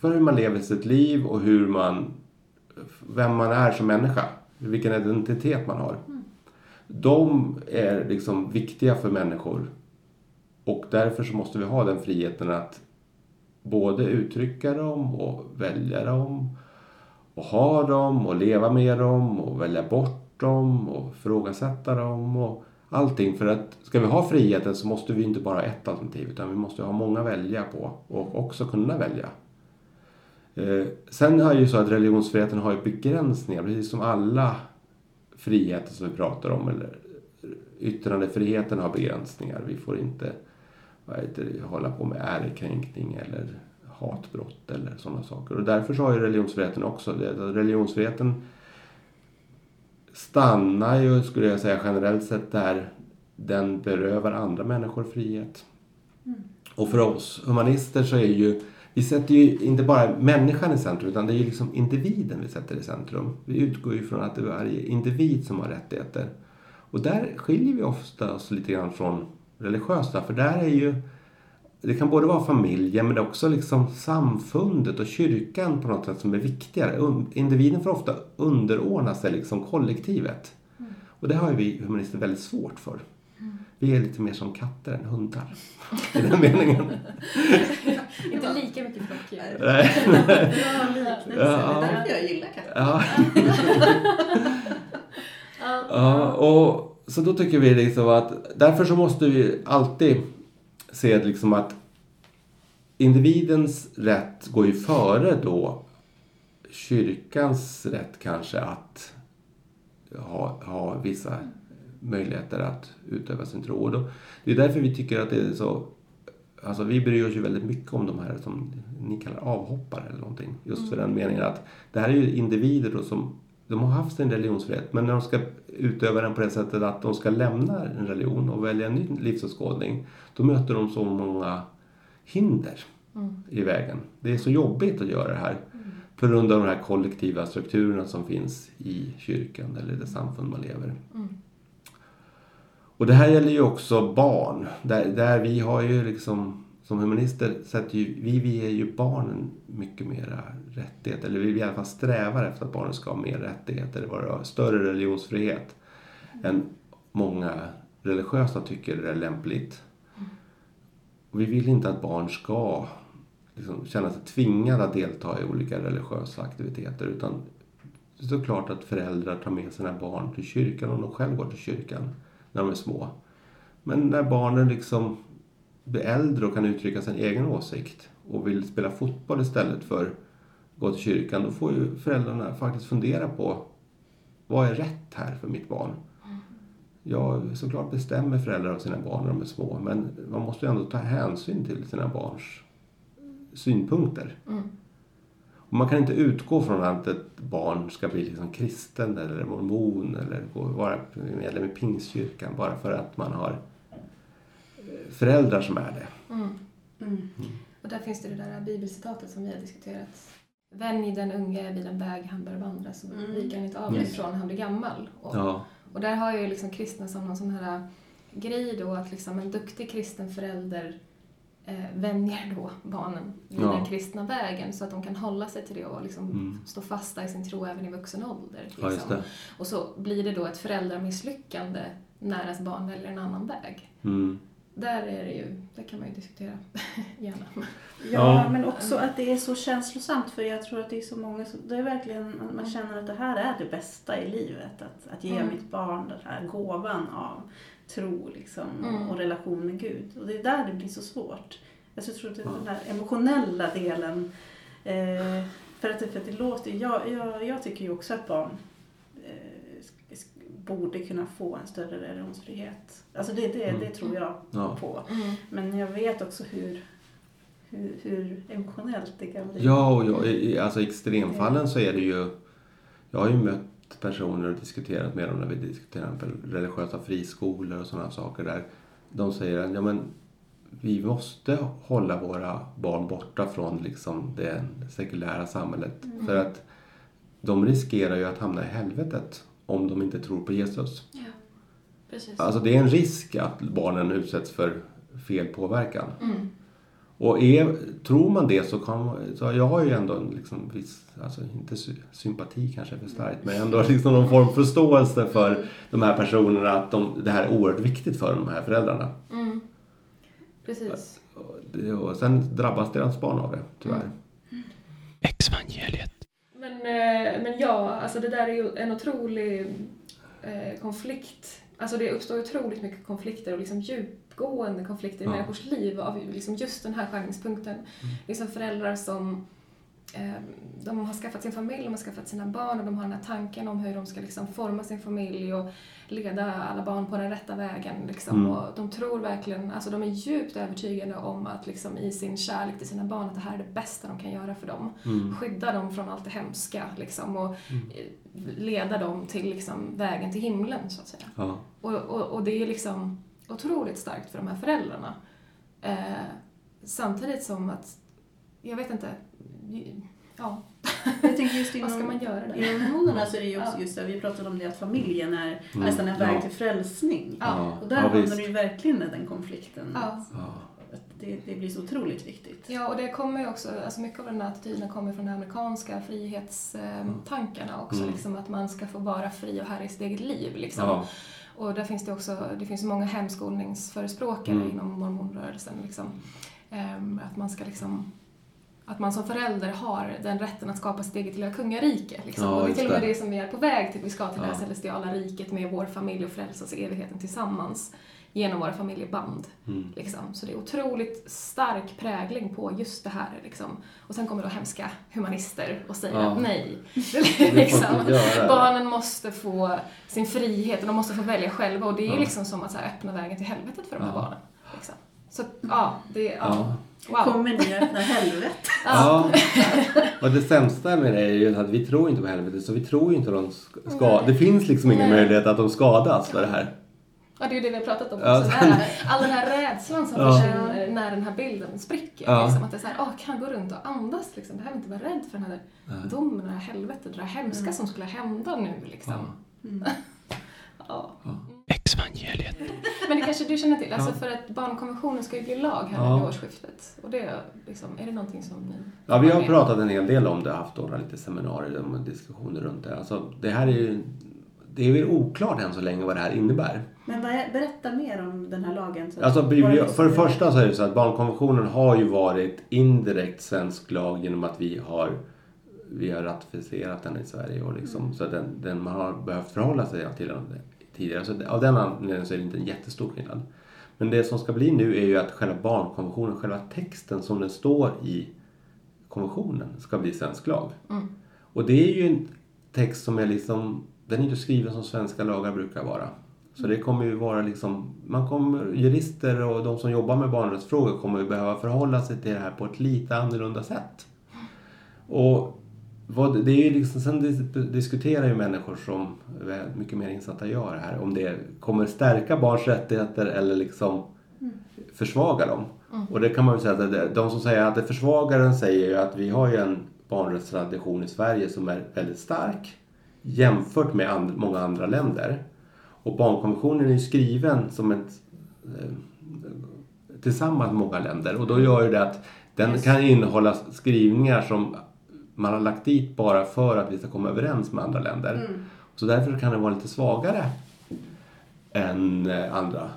för hur man lever sitt liv och hur man, vem man är som människa. Vilken identitet man har. De är liksom viktiga för människor. Och därför så måste vi ha den friheten att både uttrycka dem och välja dem. Och ha dem och leva med dem och välja bort dem och ifrågasätta dem och allting. För att ska vi ha friheten så måste vi inte bara ha ett alternativ utan vi måste ha många att välja på och också kunna välja. Eh, sen är det ju så att religionsfriheten har ju begränsningar precis som alla friheter som vi pratar om. Eller yttrandefriheten har begränsningar. Vi får inte det, hålla på med ärekränkning eller hatbrott eller sådana saker. Och därför så har ju religionsfriheten också det. Religionsfriheten stannar ju, skulle jag säga generellt sett, där den berövar andra människor frihet. Och för oss humanister så är ju, vi sätter ju inte bara människan i centrum utan det är ju liksom individen vi sätter i centrum. Vi utgår ju från att det är varje individ som har rättigheter. Och där skiljer vi ofta oss lite grann från religiösa för där är ju det kan både vara familjen men också liksom samfundet och kyrkan på något sätt som är viktigare. Individen får ofta underordna sig liksom kollektivet. Och det har ju vi humanister väldigt svårt för. Vi är lite mer som katter än hundar. I den meningen. Inte lika mycket flockdjur. Nej. Bra liknelse. Det är därför jag gillar katter. Ja. ja, och så då tycker vi liksom att därför så måste vi alltid se liksom att individens rätt går ju före då kyrkans rätt kanske att ha, ha vissa möjligheter att utöva sin tro. Och då, det är därför vi tycker att det är så Alltså vi bryr oss ju väldigt mycket om de här som ni kallar avhoppare eller någonting. Just för den meningen att det här är ju individer då som de har haft sin religionsfrihet men när de ska utöva den på det sättet att de ska lämna en religion och välja en ny livsåskådning då möter de så många hinder i vägen. Det är så jobbigt att göra det här på grund av de här kollektiva strukturerna som finns i kyrkan eller det samfund man lever. Och det här gäller ju också barn. Där, där vi har ju liksom som humanister sätter ju, vi, vi ger ju barnen mycket mera rättigheter. Eller vi i alla fall strävar efter att barnen ska ha mer rättigheter. Vara större religionsfrihet än många religiösa tycker är lämpligt. Och vi vill inte att barn ska liksom känna sig tvingade att delta i olika religiösa aktiviteter. Utan det är klart att föräldrar tar med sina barn till kyrkan om de själva går till kyrkan när de är små. Men när barnen liksom blir äldre och kan uttrycka sin egen åsikt och vill spela fotboll istället för gå till kyrkan, då får ju föräldrarna faktiskt fundera på vad är rätt här för mitt barn? Ja, såklart bestämmer föräldrar av sina barn när de är små, men man måste ju ändå ta hänsyn till sina barns synpunkter. Mm. Och man kan inte utgå från att ett barn ska bli liksom kristen eller mormon eller vara medlem i pingstkyrkan bara för att man har föräldrar som är det. Mm. Mm. Och där finns det det där bibelcitatet som vi har diskuterat. Vänj den unge vid den väg han bör vandra så Mm. viker han inte av Mm. ifrån han blir gammal. Och, Ja, och där har ju liksom kristna som någon sån här grej då att liksom en duktig kristen förälder eh, vänjer då barnen vid Ja. den kristna vägen så att de kan hålla sig till det och liksom Mm. stå fasta i sin tro även i vuxen ålder. Liksom. ja. Och så blir det då ett föräldramisslyckande när ens barn väljer en annan väg. Mm. Där är det ju, det kan man ju diskutera gärna. Ja, men också att det är så känslosamt för jag tror att det är så många som, det är verkligen, man känner att det här är det bästa i livet. Att, att ge Mm. mitt barn den här gåvan av tro liksom, Mm. och relation med Gud. Och det är där det blir så svårt. Alltså, jag tror att det är den här emotionella delen. Eh, för, att för att det låter, jag, jag, jag tycker ju också att barn borde kunna få en större religionsfrihet. Alltså det, det, det tror jag Ja. på. Mm. Men jag vet också hur, hur, hur emotionellt det kan bli. Ja, och jag, i, alltså i extremfallen så är det ju... Jag har ju mött personer och diskuterat med dem när vi diskuterar till religiösa friskolor och sådana saker där de säger att ja, men, vi måste hålla våra barn borta från liksom det sekulära samhället. Mm. För att de riskerar ju att hamna i helvetet om de inte tror på Jesus. Ja, precis. Alltså det är en risk att barnen utsätts för fel påverkan. Mm. Och är, tror man det så kan så jag har ju ändå en liksom viss, alltså inte sy, sympati kanske för starkt, men ändå liksom någon form av förståelse för de här personerna att de, det här är oerhört viktigt för de här föräldrarna. Mm. Precis. Och, och sen drabbas deras barn av det, tyvärr. Exvangeliet. Men, eh, men ja, alltså det där är ju en otrolig eh, konflikt. Alltså det uppstår otroligt mycket konflikter och liksom djupgående konflikter i Ja. människors liv av liksom just den här skärningspunkten. Liksom föräldrar som de har skaffat sin familj, de har skaffat sina barn och de har den här tanken om hur de ska liksom forma sin familj och leda alla barn på den rätta vägen. Liksom. Mm. Och de tror verkligen, alltså de är djupt övertygade om att liksom i sin kärlek till sina barn att det här är det bästa de kan göra för dem Mm. skydda dem från allt det hemska liksom, och eh, leda dem till liksom, vägen till himlen så att säga. Ja. Och, och, och det är liksom otroligt starkt för de här föräldrarna. Eh, samtidigt som att, jag vet inte, ja, Jag tänker just vad ska inom, man göra där? inom religionerna så är det ju också Ja. just det, vi pratade om det att familjen är Mm. nästan en väg Ja. till frälsning. Ja. Och där ja, hamnar du ju verkligen i den konflikten. Ja. Det, det blir så otroligt viktigt. Ja, och det kommer ju också, alltså mycket av den här attityden kommer från de amerikanska frihetstankarna också, Mm. liksom att man ska få vara fri och herre i sitt eget liv. Liksom. Ja. Och där finns det också, det finns många hemskolningsförespråkare Mm. inom mormonrörelsen. Liksom. Ehm, att man ska liksom att man som förälder har den rätten att skapa sitt eget lilla kungarike. Liksom. Ja, och det är till och med det. som vi är på väg till. Vi ska till det här Ja. celestiala riket med vår familj och frälsa oss i evigheten tillsammans genom våra familjeband. Mm. Liksom. Så det är otroligt stark prägling på just det här. Liksom. Och sen kommer då hemska humanister och säger Ja. att nej, liksom, barnen måste få sin frihet och de måste få välja själva. Och det är Ja. liksom som att här, öppna vägen till helvetet för de här Ja. barnen. Liksom. Så ja, det är... Ja. Ja. Wow. Kommer ni öppna helvetet? Ja. Och det sämsta med det är ju att vi tror inte på helvetet så vi tror ju inte att de ska, Det finns liksom ingen Nej. möjlighet att de skadas för det här. Ja, det är ju det vi har pratat om Ja. också. Den här, all den här rädslan som Ja. försvinner när den här bilden spricker. Ja. Liksom, att det är så här, åh, kan jag gå runt och andas liksom? Behöver inte vara rädd för den här domen, det här helvetet, det här hemska Mm. som skulle hända nu liksom. Ja. Mm. Ja. Exvangeliet. Men det kanske du känner till, alltså Ja. för att barnkonventionen ska ju bli lag här Ja. vid årsskiftet. Och det, är liksom, är det någonting som ni... Ja, vi har pratat en hel del om det, haft några lite seminarier och diskussioner runt det. Alltså, det här är ju det är väl oklart än så länge vad det här innebär. Men vad är, berätta mer om den här lagen. Alltså, för det första så är det så att barnkonventionen har ju varit indirekt svensk lag genom att vi har, vi har ratificerat den i Sverige. Och liksom, Så den, den man har behövt förhålla sig till den tidigare. Så av den anledningen så är det inte en jättestor skillnad. Men det som ska bli nu är ju att själva barnkonventionen, själva texten som den står i konventionen ska bli svensk lag. Och det är ju en text som är liksom, den är inte skriven som svenska lagar brukar vara. Så det kommer ju vara liksom, man kommer, jurister och de som jobbar med barnrättsfrågor kommer ju behöva förhålla sig till det här på ett lite annorlunda sätt. Och vad, det är ju liksom, sen dis- diskuterar ju människor som är mycket mer insatta gör det här om det kommer stärka barns rättigheter eller liksom försvaga dem. Och det kan man ju säga att det, de som säger att det försvagar den säger ju att vi har ju en barnrättstradition i Sverige som är väldigt stark jämfört med and, många andra länder. Och barnkonventionen är ju skriven som ett eh, tillsammans med många länder och då gör ju det att den kan innehålla skrivningar som man har lagt dit bara för att vi ska komma överens med andra länder. Så därför kan den vara lite svagare än eh, andra.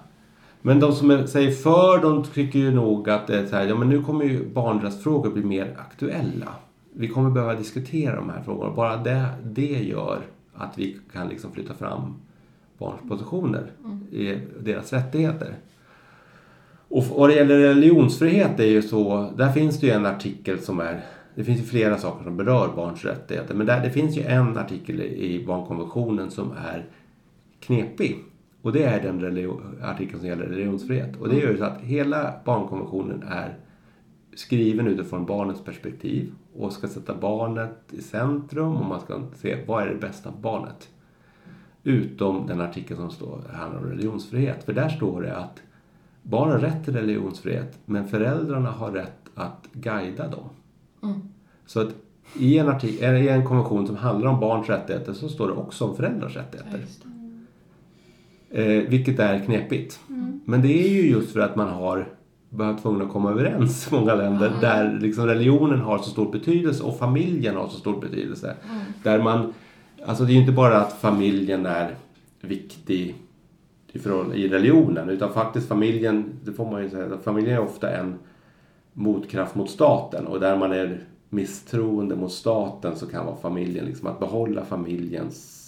Men de som säger för, de tycker ju nog att det är så här, ja men nu kommer ju barnrättsfrågor bli mer aktuella. Vi kommer behöva diskutera de här frågorna. Bara det, det gör att vi kan liksom flytta fram barns positioner i deras rättigheter. Och vad det gäller religionsfrihet är ju så, där finns det ju en artikel som är, det finns ju flera saker som berör barns rättigheter, men där, det finns ju en artikel i barnkonventionen som är knepig. Och det är den artikeln som gäller religionsfrihet. Och det gör ju så att hela barnkonventionen är skriven utifrån barnets perspektiv och ska sätta barnet i centrum och man ska se vad är det bästa för barnet. Utom den artikel som står, handlar om religionsfrihet. För där står det att barn har rätt till religionsfrihet men föräldrarna har rätt att guida dem. Så att i en, artik- eller i en konvention som handlar om barns rättigheter så står det också om föräldrars rättigheter. Eh, vilket är knepigt. Men det är ju just för att man har varit tvungen att komma överens i många länder där liksom religionen har så stor betydelse och familjen har så stor betydelse. Där man, alltså det är ju inte bara att familjen är viktig i, religionen utan faktiskt familjen, det får man ju säga, att familjen är ofta en motkraft mot staten och där man är misstroende mot staten så kan vara familjen, liksom att behålla familjens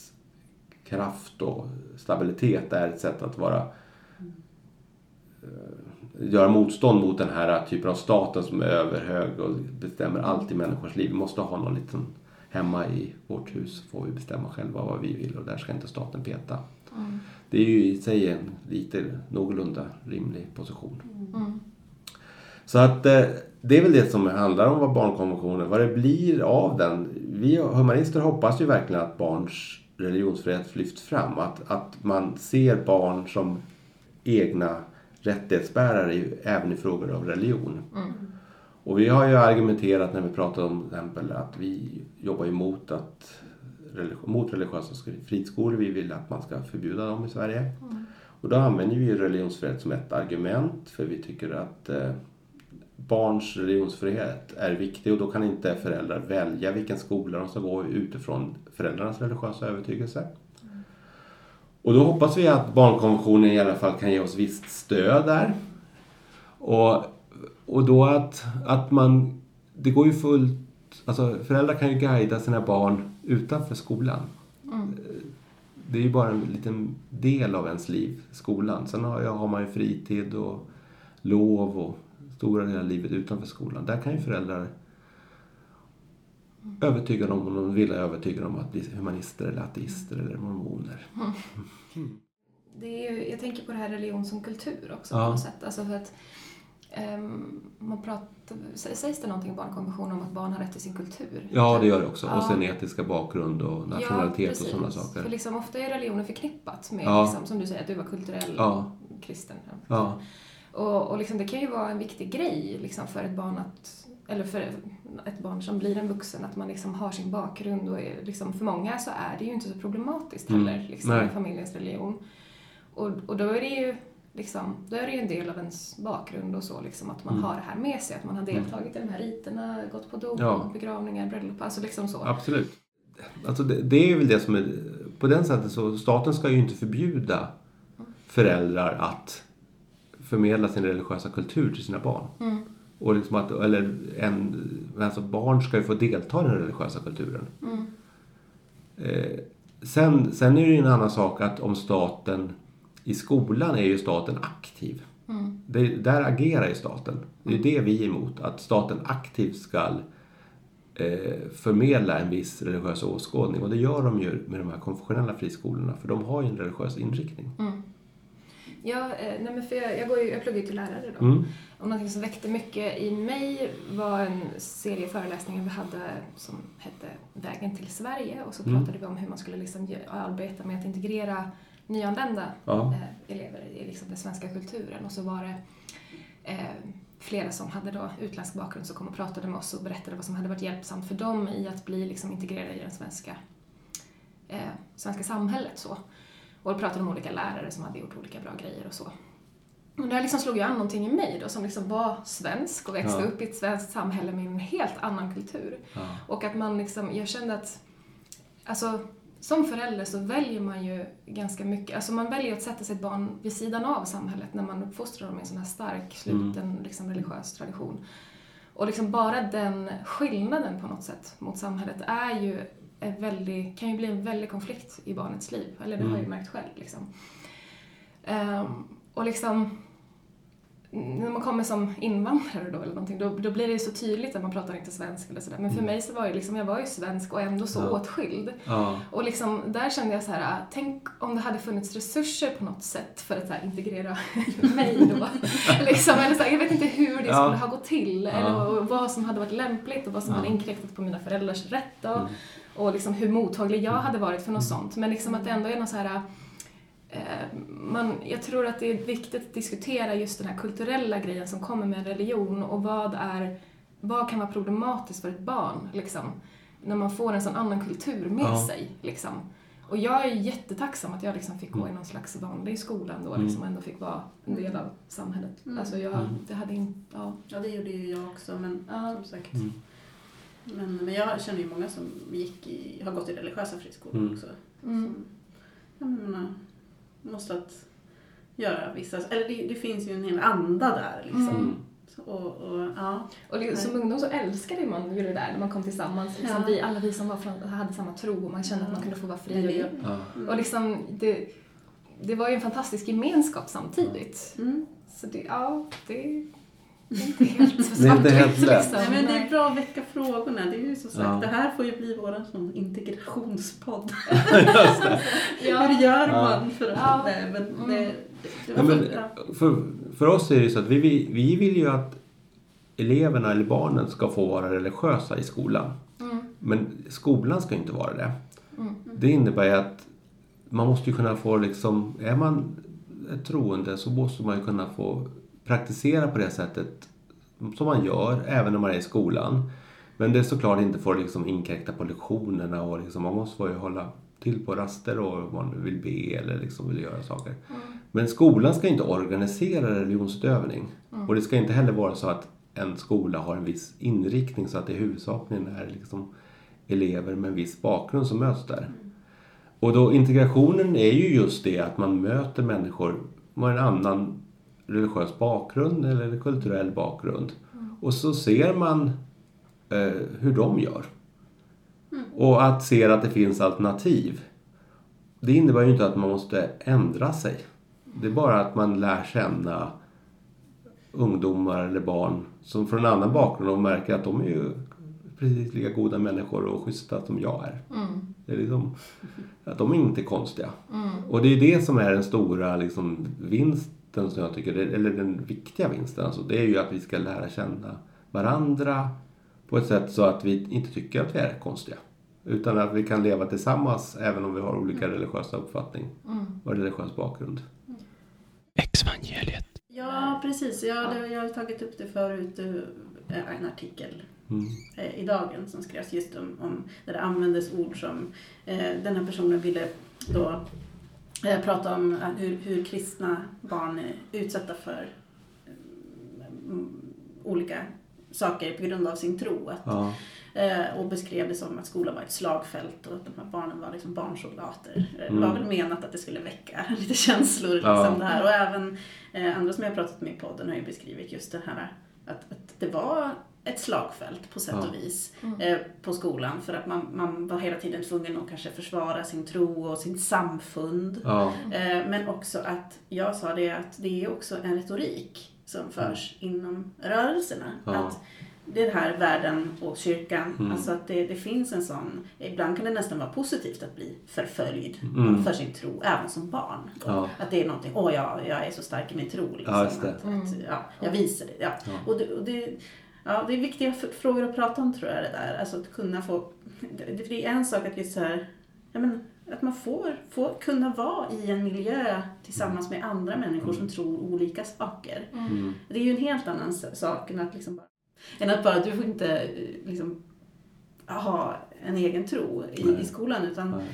kraft och stabilitet är ett sätt att vara eh, göra motstånd mot den här typen av staten som är överhög och bestämmer allt i människors liv. Vi måste ha någon liten hemma i vårt hus får vi bestämma själva vad vi vill och där ska inte staten peta. Det är ju i sig en lite någorlunda rimlig position. Så att eh, det är väl det som handlar om vad barnkonventionen, vad det blir av den. Vi humanister hoppas ju verkligen att barns religionsfrihet lyfts fram. Att, att man ser barn som egna rättighetsbärare i, även i frågor av religion. Och vi har ju argumenterat när vi pratar om till exempel att vi jobbar emot att mot religiösa sk- friskolor. Vi vill att man ska förbjuda dem i Sverige. Och då använder vi religionsfrihet som ett argument för vi tycker att eh, barns religionsfrihet är viktig och då kan inte föräldrar välja vilken skola de ska gå utifrån föräldrarnas religiösa övertygelse. Och då hoppas vi att barnkonventionen i alla fall kan ge oss visst stöd där. Och, och då att, att man, det går ju fullt, alltså föräldrar kan ju guida sina barn utanför skolan. Det är ju bara en liten del av ens liv, skolan. Sen har, har man ju fritid och lov och stora delar av livet utanför skolan. Där kan ju föräldrar övertyga dem om de vill övertyga dem att bli humanister eller ateister eller mormoner. Det är ju, jag tänker på det här religion som kultur också Ja. på något sätt. Alltså för att, ehm, man pratar, sä- sägs det någonting i barnkonventionen om att barn har rätt till sin kultur? Ja, det gör det också. Och Ja. sin etiska bakgrund och nationalitet och sådana saker. För liksom, ofta är religionen förknippat med, Ja. liksom, som du säger, att du var kulturell Ja. kristen. Ja. Och, och liksom, det kan ju vara en viktig grej liksom, för ett barn att eller för ett barn som blir en vuxen, att man liksom har sin bakgrund och är, liksom, för många så är det ju inte så problematiskt Mm. heller, liksom, Nej. med familjens religion. Och, och då är det ju liksom, då är det ju en del av ens bakgrund och så, liksom, att man Mm. har det här med sig, att man har deltagit i de här riterna, gått på dop, Ja. begravningar, bröllop, alltså liksom så. Absolut. Alltså det, det är väl det som är på den sättet så staten ska ju inte förbjuda föräldrar att förmedla sin religiösa kultur till sina barn. Mm. Och liksom att, eller en, alltså barn ska ju få delta i den religiösa kulturen. Mm. Eh, sen, sen är det ju en annan sak att om staten, i skolan är ju staten aktiv. Mm. Det, där agerar ju staten. Det är det vi är emot. Att staten aktivt ska eh, förmedla en viss religiös åskådning. Och det gör de ju med de här konfessionella friskolorna. För de har ju en religiös inriktning. Mm. Ja, eh, nej men för jag, jag, går ju, jag pluggar ju till lärare då. Mm. Och någonting som väckte mycket i mig var en serie föreläsningar vi hade som hette Vägen till Sverige och så Mm. pratade vi om hur man skulle liksom arbeta med att integrera nyanlända Ja. eh, elever i liksom den svenska kulturen och så var det eh, flera som hade då utländsk bakgrund som kom och pratade med oss och berättade vad som hade varit hjälpsamt för dem i att bli liksom integrerade i det svenska, eh, svenska samhället. Så. Och då pratade om olika lärare som hade gjort olika bra grejer och så. Och där liksom slog ju an någonting i mig då som liksom var svensk och växte Ja. upp i ett svenskt samhälle med en helt annan kultur. Ja. Och att man liksom, jag kände att, alltså som förälder så väljer man ju ganska mycket, alltså man väljer att sätta sitt barn vid sidan av samhället när man uppfostrar dem i en sån här stark, sluten, liksom religiös tradition. Och liksom bara den skillnaden på något sätt mot samhället är ju väldigt, kan ju bli en väldig konflikt i barnets liv. Eller det har jag ju märkt själv. Liksom. Ehm, och liksom, när man kommer som invandrare då eller någonting, då, då blir det ju så tydligt att man pratar inte svenska eller sådär. Men för mig så var ju liksom, jag var ju svensk och ändå så Ja. åtskild. Ja. Och liksom, där kände jag så här, ah, tänk om det hade funnits resurser på något sätt för att så här, integrera mig då. liksom, eller så här, jag vet inte hur det Ja. skulle ha gått till, eller och vad som hade varit lämpligt och vad som hade inkräktat på mina föräldrars rätt då. Mm. Och liksom hur mottaglig jag hade varit för något sånt. Men liksom att det ändå är något så här eh, man, jag tror att det är viktigt att diskutera just den här kulturella grejen som kommer med religion och vad är, vad kan vara problematiskt för ett barn liksom, när man får en sån annan kultur med Ja. sig. Liksom. Och jag är jättetacksam att jag liksom fick gå Mm. i någon slags vanlig skola då, Mm. liksom, och ändå fick vara en del av samhället. Mm. Alltså jag, Mm. det hade inte, ja. Ja, det gjorde ju jag också. Men Ja. som sagt. Mm. Men, men jag känner ju många som gick i, har gått i religiösa friskolor Mm. också. Mm. Som, jag menar, måste att göra vissa... Eller det, det finns ju en hel anda där liksom. Mm. Så, och, och, ja. Och det, som ungdom så älskade man ju det där när man kom tillsammans. Liksom, Ja. vi, alla vi som var från, hade samma tro och man kände att man kunde få vara fri. Och, det. Ja. Mm. och liksom, det, det var ju en fantastisk gemenskap samtidigt. Mm. Så det, ja, det det är inte helt Det är inte helt svartvitt, lätt. liksom. Nej, men det är bra att väcka frågorna. Det är ju som sagt, Ja. det här får ju bli vår sån integrationspodd. Just det. Ja. Hur gör Ja. man för att... Ja. Nej, men Mm. det, det, Ja, men, för, för oss är det ju så att vi, vi, vi vill ju att eleverna eller barnen ska få vara religiösa i skolan. Mm. Men skolan ska ju inte vara det. Mm. Det innebär ju att man måste ju kunna få liksom, är man ett troende så måste man ju kunna få praktisera på det sättet som man gör även när man är i skolan. Men det är såklart inte får liksom inkräkta på lektionerna och liksom, man måste ju hålla till på raster och om man vill be eller liksom vill göra saker. Mm. Men skolan ska inte organisera religionsutövning. Mm. Och det ska inte heller vara så att en skola har en viss inriktning så att det huvudsakligen är liksom elever med en viss bakgrund som möts där. Och då integrationen är ju just det att man möter människor med en annan religiös bakgrund eller kulturell bakgrund. Och så ser man eh, hur de gör. Och att se att det finns alternativ. Det innebär ju inte att man måste ändra sig. Det är bara att man lär känna ungdomar eller barn som från en annan bakgrund och märker att de är ju precis lika goda människor och schyssta som jag är. Mm. Det är liksom, att de är inte konstiga. Mm. Och det är det som är den stora liksom, vinsten som jag tycker, eller den viktiga vinsten. Alltså, det är ju att vi ska lära känna varandra på ett sätt så att vi inte tycker att vi är konstiga. Utan att vi kan leva tillsammans även om vi har olika religiösa uppfattning Mm. och religiös bakgrund. Exvangeliet. Ja, precis. Ja, det, jag har tagit upp det förut. eh, En artikel Mm. eh, i Dagen som skrevs just om, om där det användes ord som eh, den här personen ville då eh, prata om eh, hur, hur kristna barn är utsatta för mm, olika saker på grund av sin tro. Att, Ja. eh, och beskrev det som att skolan var ett slagfält och att de här barnen var liksom barnsoldater. Det Mm. var väl menat att det skulle väcka lite känslor. Liksom, Ja. det här. Och även eh, andra som jag har pratat med i podden har ju beskrivit just det här att, att det var ett slagfält på sätt Ja. och vis eh, på skolan. För att man, man var hela tiden tvungen att kanske försvara sin tro och sin samfund. Ja. Eh, men också att, jag sa det att det är också en retorik som förs inom rörelserna. Ja. Att det här världen och kyrkan, Mm. alltså att det, det finns en sån, ibland kan det nästan vara positivt att bli förföljd Mm. för sin tro, även som barn. Ja. Att det är någonting, åh ja, jag är så stark i min tro. Liksom. Ja. Att, att, ja, jag visar det. Ja. Ja. Och det, och det Ja, det är viktiga frågor att prata om tror jag det där. Alltså att kunna få... Det, är en sak att just så här, ja, men, att man får, får kunna vara i en miljö tillsammans med andra människor som tror olika saker. Mm. Det är ju en helt annan sak än att liksom bara, än att bara, du får inte eh, liksom ha en egen tro i, i skolan. Utan, Nej.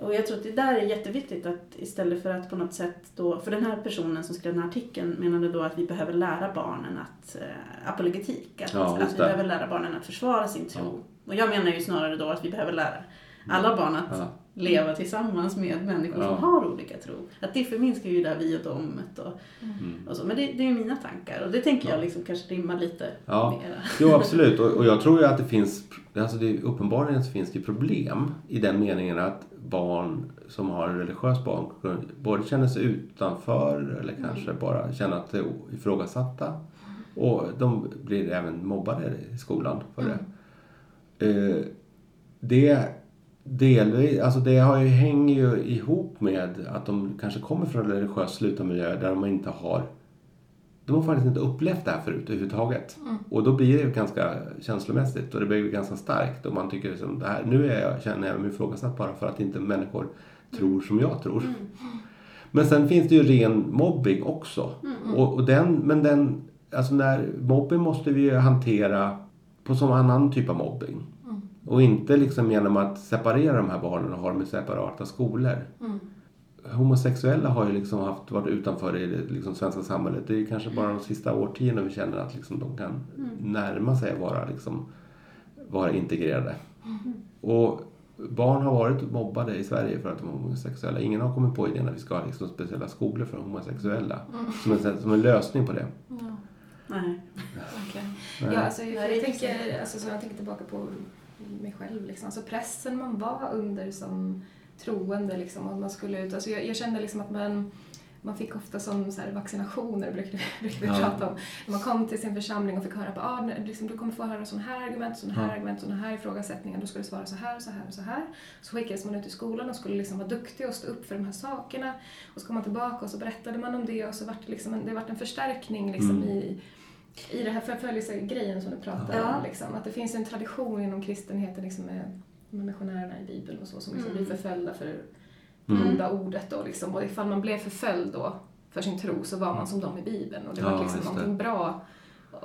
Och jag tror att det där är jätteviktigt att istället för att på något sätt då, för den här personen som skrev den här artikeln menade då att vi behöver lära barnen att, eh, apologetik, att, Ja, att vi behöver lära barnen att försvara sin tro. Och jag menar ju snarare då att vi behöver lära alla barn att Ja. Leva tillsammans med människor Ja. som har olika tro. Att det förminskar ju det här vi och domet och, Mm. och så. Men det, det är mina tankar och det tänker jag liksom kanske rimmar lite Ja. mera. Jo, absolut. Och, och jag tror ju att det finns, alltså det, uppenbarligen så finns det problem i den meningen att barn som har en religiös bakgrund både känner sig utanför eller kanske bara känner att de är ifrågasatta. Och de blir även mobbade i skolan för det. Eh, det delvis, alltså det har ju, hänger ju ihop med att de kanske kommer från religiöst slutna miljöer där de inte har de har faktiskt inte upplevt det här förut överhuvudtaget. Och då blir det ju ganska känslomässigt och det blir ju ganska starkt och man tycker liksom, det här, nu är jag, känner jag mig ifrågasatt bara för att inte människor tror som jag tror. Men sen finns det ju ren mobbing också. Och, och den, men den, alltså när, mobbing måste vi ju hantera på som annan typ av mobbing. Och inte liksom genom att separera de här barnen och ha dem i separata skolor. Homosexuella har ju liksom haft, varit utanför i det liksom svenska samhället. Det är kanske bara de sista årtiondena vi känner att liksom de kan närma sig att vara, liksom, vara integrerade. Och barn har varit mobbade i Sverige för att de är homosexuella. Ingen har kommit på idén att vi ska ha liksom speciella skolor för homosexuella. Som, en, som en lösning på det. Nej. Nej. Ja, alltså, jag, är tänker, alltså, så jag tänker tillbaka på mig själv. Liksom. Alltså, pressen man var under som troende. Liksom, och man skulle ut. Alltså, jag, jag kände liksom att man, man fick ofta som så här, vaccinationer, brukar vi, brukar vi Ja. prata om. När man kom till sin församling och fick höra att ah, liksom, du kommer få höra sådana här argument, sådana här Ja. argument, sådana här ifrågasättningar. Då ska du svara så här, så här och så här. Så skickades man ut i skolan och skulle liksom vara duktig och stå upp för de här sakerna. Och så kom man tillbaka och så berättade man om det och så vart det, liksom en, det vart en förstärkning liksom, Mm. i i det här förföljelsegrejen som du pratar Ja. om. Liksom, att det finns en tradition inom kristenheten liksom, med, med missionärerna i Bibeln och så som liksom Mm. blir förföljda för Mm. goda ordet. Då, liksom. Och ifall man blev förföljd då för sin tro så var man som de i Bibeln och det Ja, var liksom just det. någonting bra.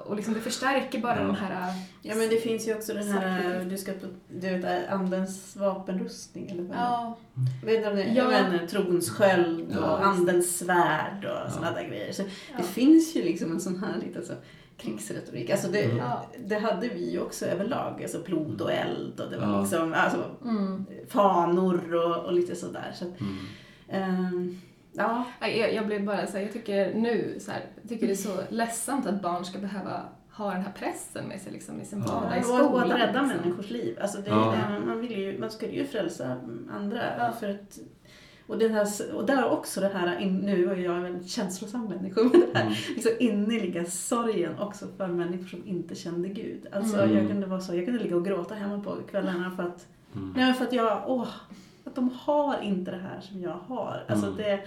Och liksom det förstärker bara Ja. den här... Ja men det finns ju också den här, du ska på, du vet, andens vapenrustning eller vad Ja, Vet du om det? Ja. Menar trons sköld och Ja. andens svärd och sådana där grejer. Så det finns ju liksom en sån här lite så krigsretorik. Alltså det, Mm. Det hade vi ju också överlag. Alltså blod och eld och det var Ja. liksom alltså, mm. fanor och, och lite sådär. Så att, Mm. ehm, ja. Nej, Jag, jag blev bara så här, jag tycker nu så här, jag tycker det är så ledsamt att barn ska behöva ha den här pressen med sig liksom, i sin Ja. vardag i skolan. och att rädda liksom. människors liv. Alltså det, Ja. det, man, vill ju, man skulle ju frälsa andra. Ja. För att, och, det här, och där också det här, in, nu är jag en väldigt känslosam människa, men det här Mm. liksom innerliga sorgen också för människor som inte kände Gud. Alltså Mm. jag kunde vara så, jag kunde ligga och gråta hemma på kvällarna för att, Mm. nej för att jag, åh, att de har inte det här som jag har. Alltså Mm. det, är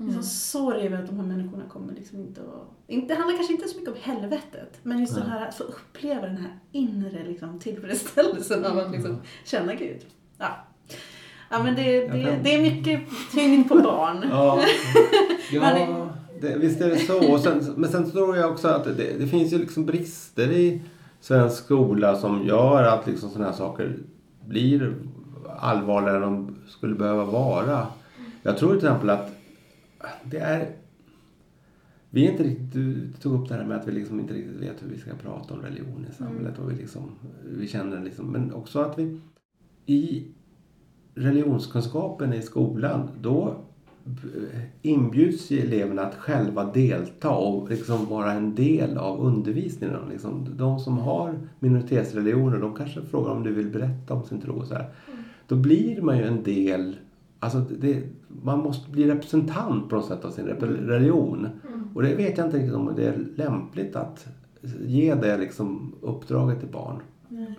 Mm. så sorg över att de här människorna kommer liksom inte att... Inte, det handlar kanske inte så mycket om helvetet, men just Nej. den här att få uppleva den här inre liksom, tillfredsställelsen av att liksom, känna Gud. Ja. Ja men det, Jag det, kan- det är mycket tyngd på barn. Ja, ja det, visst är det så. Sen, men sen tror jag också att det, det finns ju liksom brister i svensk skola som gör att liksom sådana här saker blir allvarligare än de skulle behöva vara. Jag tror till exempel att det är vi är inte riktigt, du tog upp det här med att vi liksom inte riktigt vet hur vi ska prata om religion i samhället. Och vi, liksom, vi känner liksom, men också att vi i religionskunskapen i skolan då inbjuds ju eleverna att själva delta och liksom vara en del av undervisningen. Liksom, de som har minoritetsreligioner de kanske frågar om du vill berätta om sin tro. Och så här. Då blir man ju en del Alltså det, man måste bli representant på något sätt av sin religion. Och det vet jag inte riktigt om det är lämpligt att ge det liksom uppdraget till barn.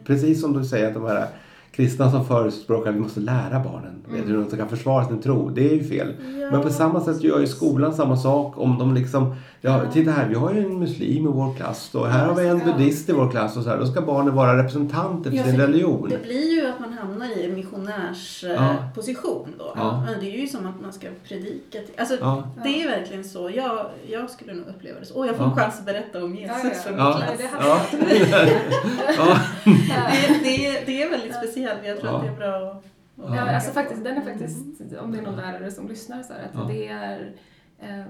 Precis som du säger att de här kristna som förespråkar att vi måste lära barnen vet hur de ska försvara sin tro. Det är ju fel. Men på samma sätt gör ju skolan samma sak om de liksom Ja, titta här, vi har ju en muslim i vår klass och här har vi en buddhist i vår klass och så här. Då ska barnen vara representanter för Ja, sin religion. Det blir ju att man hamnar i en Ja. missionärsposition då. Ja. Men Det är ju som att man ska predika. Till, alltså, Ja. Det är verkligen så. Jag, jag skulle nog uppleva det så. Åh, jag får en Ja. chans att berätta om Jesus Ja, ja. för min Ja. klass. Det Ja. ja. Det, det, är- det är väldigt speciellt. Jag tror Ja. att det är bra att... Ja, alltså faktiskt, den är faktiskt, om det är någon lärare som lyssnar så här, att Ja. det är ehm,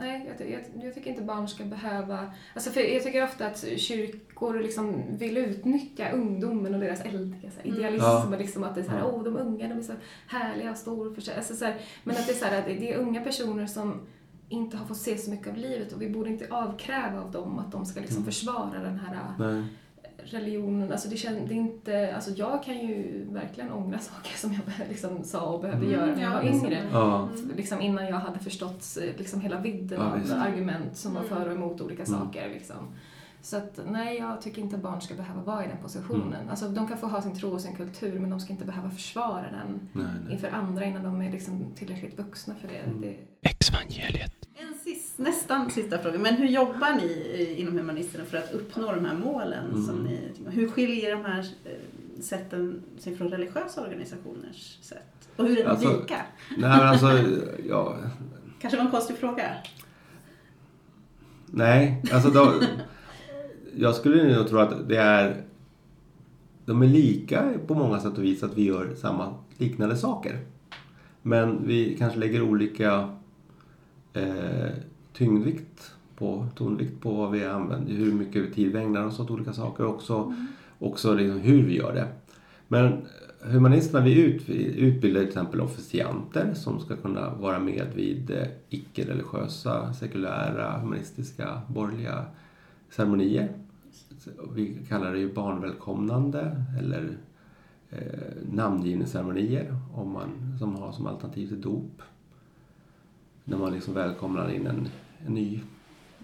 Nej, jag, jag, jag tycker inte barn ska behöva... Alltså för jag tycker ofta att kyrkor liksom vill utnyttja ungdomen och deras äldre så här, Mm. idealism. Ja. Och liksom att det är så här, åh, de unga de är så härliga och stor för sig. Alltså så här, men att det är så här, att det är unga personer som inte har fått se så mycket av livet och vi borde inte avkräva av dem att de ska liksom försvara den här Nej. Religionen, alltså det, är inte, alltså jag kan ju verkligen ångra saker som jag liksom sa och behövde Mm, göra när jag ja, var yngre. Ja. Liksom innan jag hade förstått eh, liksom hela vidden Ja, av argument som var Mm. för och emot olika Mm. saker. Liksom. Så att nej, jag tycker inte barn ska behöva vara i den positionen. Mm. Alltså de kan få ha sin tro och sin kultur men de ska inte behöva försvara den Nej, nej. inför andra innan de är liksom tillräckligt vuxna för det. Mm. det Exvangeliet. Nästan sista fråga. Men hur jobbar ni inom humanisterna för att uppnå de här målen? Mm. Som ni, hur skiljer de här eh, sätten sig från religiösa organisationers sätt? Och hur är de Alltså- lika? Nej men alltså, ja, Kanske var en konstig fråga? nej. Alltså då, jag skulle nog tro att det är, de är lika på många sätt och vis att vi gör samma liknande saker. Men vi kanske lägger olika eh, tyngdvikt på, tonvikt på vad vi använder, hur mycket tid vi ägnar oss åt olika saker och också, också liksom hur vi gör det. Men humanisterna, vi, ut, vi utbildar till exempel officianter som ska kunna vara med vid eh, icke-religiösa, sekulära, humanistiska, borgerliga ceremonier. Vi kallar det ju barnvälkomnande eller eh, namngivningsceremonier om man, som har som alternativ till dop. När man liksom välkomnar in en, en ny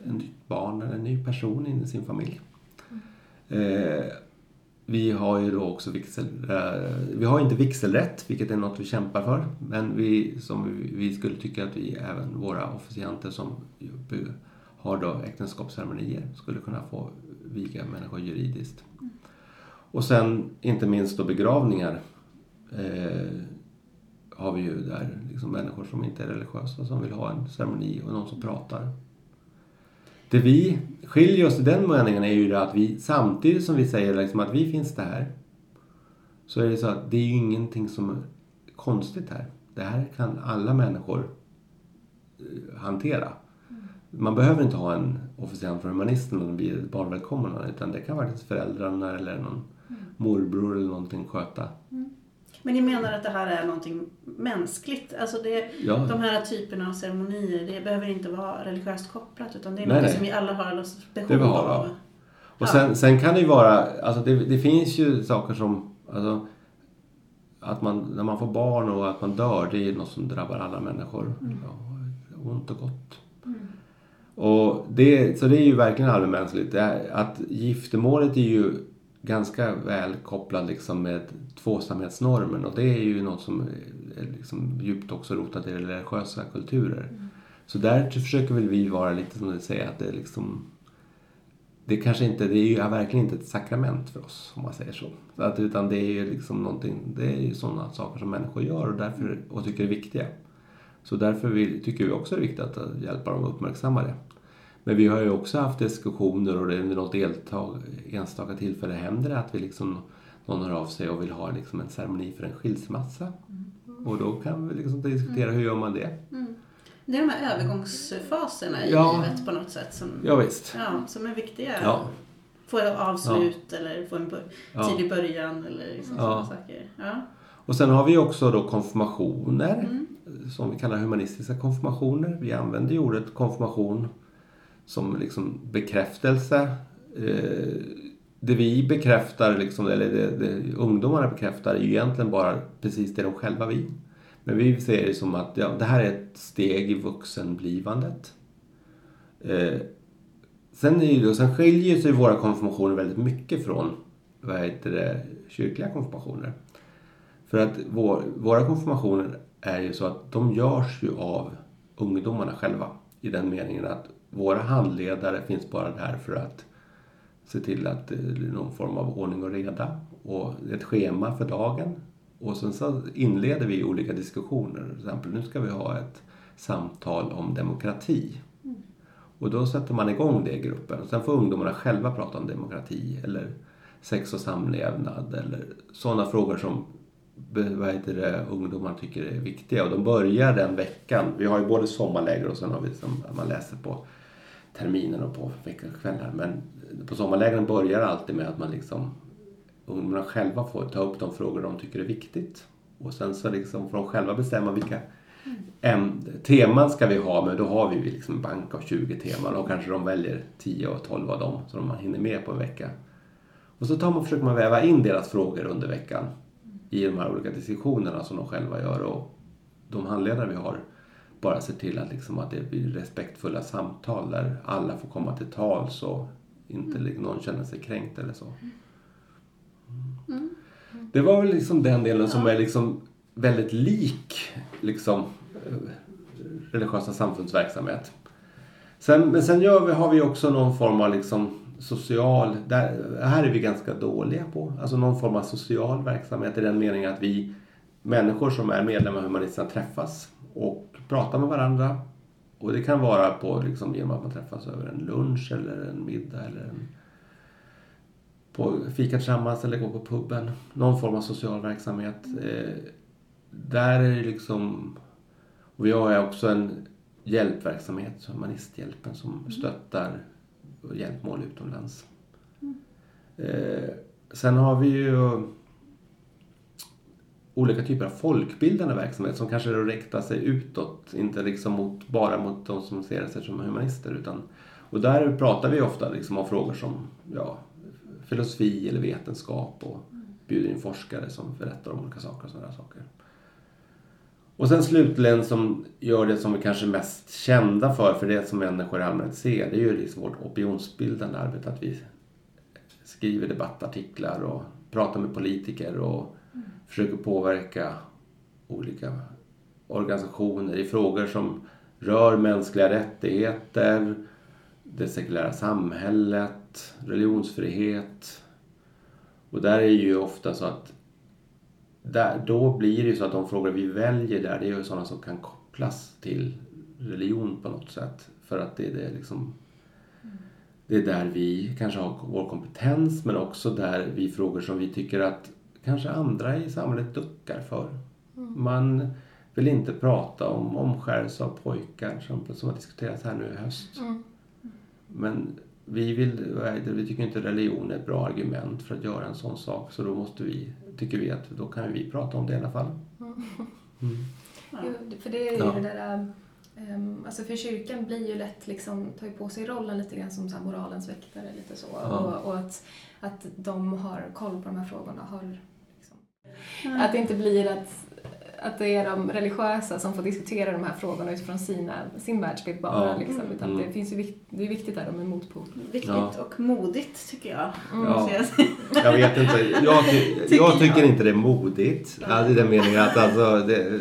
en nytt barn eller en ny person in i sin familj. Eh, vi har ju då också vigsel, eh, vi har inte vigselrätt, vilket är något vi kämpar för. Men vi, som vi, vi skulle tycka att vi, även våra officianter som har då äktenskapsceremonier, skulle kunna få viga människor juridiskt. Och sen inte minst då begravningar eh, har vi ju där liksom människor som inte är religiösa som vill ha en ceremoni och någon som pratar. Det vi skiljer oss i den meningen är ju det att vi samtidigt som vi säger liksom att vi finns där så är det så att det är ju ingenting som är konstigt här. Det här kan alla människor eh, hantera. Man behöver inte ha en officiant från humanisten de blir barnvälkomnande utan det kan faktiskt föräldrarna eller någon morbror eller någonting sköta. Men ni menar att det här är någonting mänskligt? Alltså det, Ja. de här typerna av ceremonier, det behöver inte vara religiöst kopplat utan det är Nej, något som vi alla har behov har, av. ja. Och sen, sen kan det ju vara, alltså det, det finns ju saker som, alltså, att man, när man får barn och att man dör, det är något som drabbar alla människor. Ja, ont och gott. Och det, så det är ju verkligen allmänmänskligt. Att giftermålet är ju ganska väl kopplat liksom med tvåsamhetsnormen och det är ju något som är liksom djupt också rotat i religiösa kulturer. Så där försöker väl vi vara lite som du säger att det är liksom det kanske inte, det är ju verkligen inte ett sakrament för oss om man säger så. så att, utan det är ju liksom någonting, det är ju sådana saker som människor gör och, därför, och tycker är viktiga. Så därför vill, tycker vi också det är viktigt att hjälpa dem att uppmärksamma det. Men vi har ju också haft diskussioner och det är vid något deltag, enstaka tillfälle händer det att vi liksom, någon hör av sig och vill ha liksom en ceremoni för en skilsmässa. Och då kan vi liksom diskutera hur gör man det? Det är de här övergångsfaserna i Ja. livet på något sätt som, Ja, visst. ja, som är viktiga. Ja. Få ett avslut eller få en bör- Ja. tidig början eller liksom Ja. sådana saker. Ja. Och sen har vi också då konfirmationer Mm. som vi kallar humanistiska konfirmationer. Vi använder ju ordet konfirmation som liksom bekräftelse. Eh, det vi bekräftar, liksom, eller det, det ungdomarna bekräftar, är ju egentligen bara precis det de själva vill. Men vi ser det som att ja, det här är ett steg i vuxenblivandet. Eh, sen, är det, sen skiljer sig våra konfirmationer väldigt mycket från vad heter det, kyrkliga konfirmationer. För att vår, våra konfirmationer är ju så att de görs ju av ungdomarna själva. I den meningen att våra handledare finns bara där för att se till att det blir någon form av ordning och reda och ett schema för dagen. Och sen så inleder vi olika diskussioner. Till exempel nu ska vi ha ett samtal om demokrati. Och då sätter man igång det i gruppen. Och sen får ungdomarna själva prata om demokrati eller sex och samlevnad eller sådana frågor som vad heter det, ungdomar tycker är viktiga. Och de börjar den veckan. Vi har ju både sommarläger och sen har vi som man läser på terminen och på veckokvällar. Men på sommarlägren börjar alltid med att man liksom ungdomarna själva får ta upp de frågor de tycker är viktigt. Och sen så liksom får de själva bestämma vilka mm. teman ska vi ha. Men då har vi liksom en bank av 20 teman och kanske de väljer 10 och 12 av dem som man hinner med på en vecka. Och så tar man, försöker man väva in deras frågor under veckan i de här olika diskussionerna som de själva gör. Och de handledare vi har bara ser till att, liksom att det blir respektfulla samtal där alla får komma till tals och inte li- någon känner sig kränkt eller så. Det var väl liksom den delen som är liksom väldigt lik liksom, eh, religiösa samfundsverksamhet. Sen, men sen gör vi, har vi också någon form av liksom social, där, här är vi ganska dåliga på, alltså någon form av social verksamhet i den meningen att vi människor som är medlemmar i Humanisterna träffas och pratar med varandra. Och det kan vara på, liksom, genom att man träffas över en lunch eller en middag eller en, på fika tillsammans eller gå på puben. Någon form av social verksamhet. Eh, där är det liksom... Och vi har också en hjälpverksamhet, Humanisthjälpen, som stöttar hjälpmål utomlands. Eh, sen har vi ju olika typer av folkbildande verksamhet som kanske riktar sig utåt, inte liksom mot, bara mot de som ser sig som humanister. Utan, och där pratar vi ofta liksom om frågor som ja, filosofi eller vetenskap och bjuder in forskare som berättar om olika saker och sådana saker. Och sen slutligen som gör det som vi kanske är mest kända för, för det som människor i allmänhet ser, det är ju liksom vårt opinionsbildande arbete. Att vi skriver debattartiklar och pratar med politiker och försöker påverka olika organisationer i frågor som rör mänskliga rättigheter, det sekulära samhället, religionsfrihet. Och där är det ju ofta så att där, då blir det ju så att de frågor vi väljer där, det är ju sådana som kan kopplas till religion på något sätt. För att det är det liksom det är där vi kanske har vår kompetens men också där vi frågor som vi tycker att kanske andra i samhället duckar för. Man vill inte prata om omskärelse av pojkar som, som har diskuterats här nu i höst. Mm. Men vi, vill, vi tycker inte religion är ett bra argument för att göra en sån sak så då måste vi, tycker vi att då kan vi prata om det i alla fall. Jo, för det är ju Ja. det där... Um, alltså för kyrkan blir ju lätt liksom, tar ju på sig rollen lite grann som så här moralens väktare lite så. Ja. Och, och att, att de har koll på de här frågorna. Har, liksom, Att det inte blir att, att det är de religiösa som får diskutera de här frågorna utifrån sina, sin världsbild bara. Ja. Liksom, utan Mm. det, finns ju, det är viktigt där de är motpol. Viktigt Ja. och modigt tycker jag. Mm. Ja. jag. Jag vet inte, jag, ty, Tycker jag tycker jag. inte det är modigt. Ja, I den meningen att alltså, det,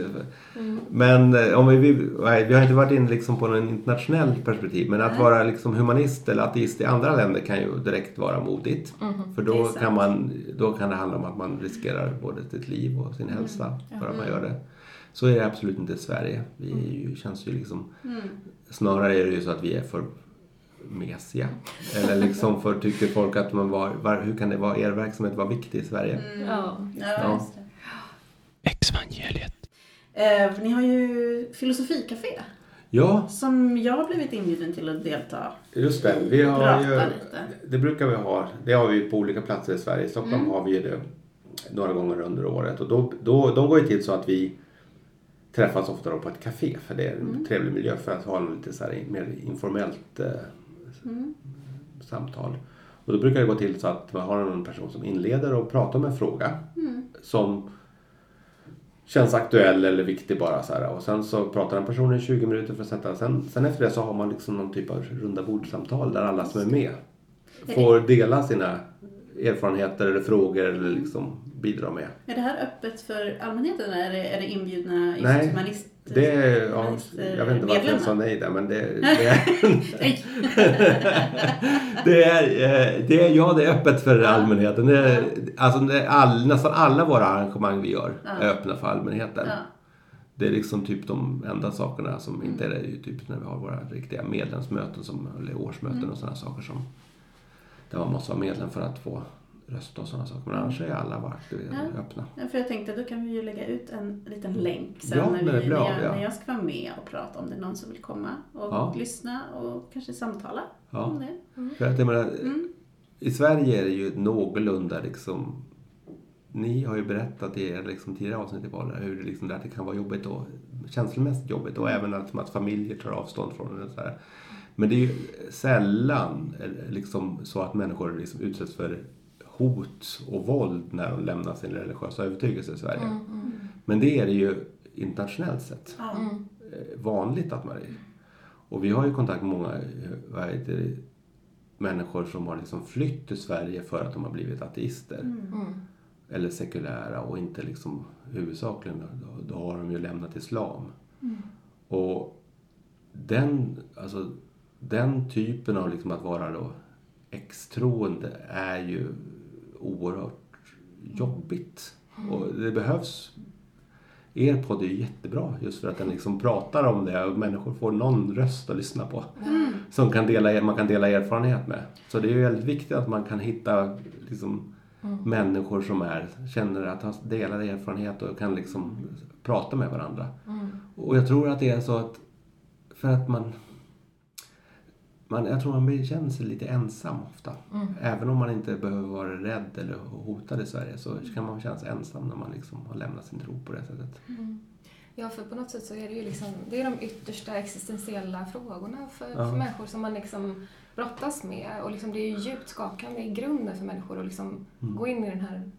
Mm. Men eh, om vi, vi, nej, vi har inte varit inne liksom på en internationell perspektiv. Men att Nej. vara liksom humanist eller ateist i andra länder kan ju direkt vara modigt. Mhm. För då sant. kan, man, då kan det handla om att man riskerar både sitt liv och sin hälsa Ja. för att man gör det. Så är det absolut inte i Sverige. Vi är ju, känns ju liksom, Mm. snarare är det ju så att vi är för mesiga. Eller liksom för tycker folk att man var, var, hur kan det vara, er verksamhet vara viktig i Sverige? Mm. Ja. Ja, Ja. Exvangeliet. Eh, ni har ju filosofikafe. Ja, som jag har blivit inbjuden till att delta. just det. Vi har ju, lite. det brukar vi ha. Det har vi på olika platser i Sverige. I Stockholm Mm. har vi det några gånger under året. Och då, då, de går ju till så att vi träffas ofta då på ett café. För det är en Mm. trevlig miljö för att ha en lite så här mer informellt eh, Mm. samtal. Och då brukar det gå till så att man har en person som inleder och pratar om en fråga Mm. som känns aktuell eller viktig bara så här. Och sen så pratar den personen i 20 minuter för att sätta. Sen, sen efter det så har man liksom någon typ av runda bordsamtal där alla som är med får dela sina erfarenheter eller frågor eller liksom bidra med. Är det här öppet för allmänheten eller är det, inbjudna Nej, Det är, ja, eh, jag vet inte varför jag sa nej där men det, det, är, det, är, eh, det är, ja det är öppet för allmänheten. Det är, alltså det är all, nästan alla våra arrangemang vi gör Ja. är öppna för allmänheten. Det är liksom typ de enda sakerna som inte är det. är ju typ när vi har våra riktiga medlemsmöten som, eller årsmöten Mm. och sådana saker som där man måste vara medlem för att få rösta och sådana saker. Men annars är alla vart Ja. öppna. Ja, för jag tänkte då kan vi ju lägga ut en liten länk sen Ja, när, vi, när, av, jag, ja. när jag ska vara med och prata om det någon som vill komma och Ja. lyssna och kanske samtala Ja. om det. För att jag menar, Mm. I Sverige är det ju någorlunda liksom ni har ju berättat i er liksom, tidigare avsnitt i Vala hur det, liksom, att det kan vara jobbigt och känslomässigt jobbigt och även att, att familjer tar avstånd från det. och Så här. Men det är ju sällan liksom, så att människor liksom utsätts för hot och våld när de lämnar sin religiösa övertygelse i Sverige. Mm, Men det är det ju internationellt sett mm, eh, vanligt att man är. Och vi har ju kontakt med många det, människor som har liksom flytt till Sverige för att de har blivit ateister. mm, Eller sekulära och inte liksom huvudsakligen, då, då har de ju lämnat islam. Och den, alltså, den typen av liksom att vara då extroende är ju oerhört jobbigt. Och det behövs er podd är ju jättebra just för att den liksom pratar om det och människor får någon röst att lyssna på. Som kan dela, man kan dela erfarenhet med. Så det är ju väldigt viktigt att man kan hitta liksom, människor som är, känner att ha delar erfarenhet och kan liksom prata med varandra. mm, Och jag tror att det är så att för att man, man jag tror man känner sig lite ensam ofta. mm. Även om man inte behöver vara rädd eller hotad i Sverige så kan man känna sig ensam när man liksom har lämnat sin tro på det sättet. Ja, för på något sätt så är det ju liksom, det är de yttersta existentiella frågorna för, Ja. för människor som man liksom brottas med. Och liksom det är ju djupt skakande i grunden för människor att liksom Mm. gå in i den här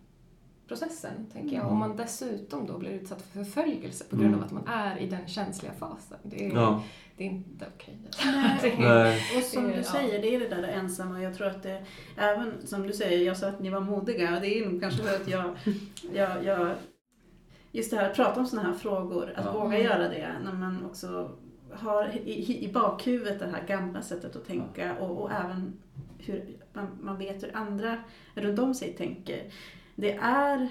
processen, tänker jag. Mm. Om man dessutom då blir utsatt för förföljelse på grund Mm. av att man är i den känsliga fasen. Det är, Ja. det är inte okej. Det Nej. Och som Det- du säger, det är det där ensamma. Jag tror att det, även som du säger, jag sa att ni var modiga. och Det är nog kanske för att jag, jag, jag just det här att prata om sådana här frågor, att Ja. våga göra det när man också har i, i bakhuvudet det här gamla sättet att tänka och, och även hur man, man vet hur andra runt om sig tänker. Det är,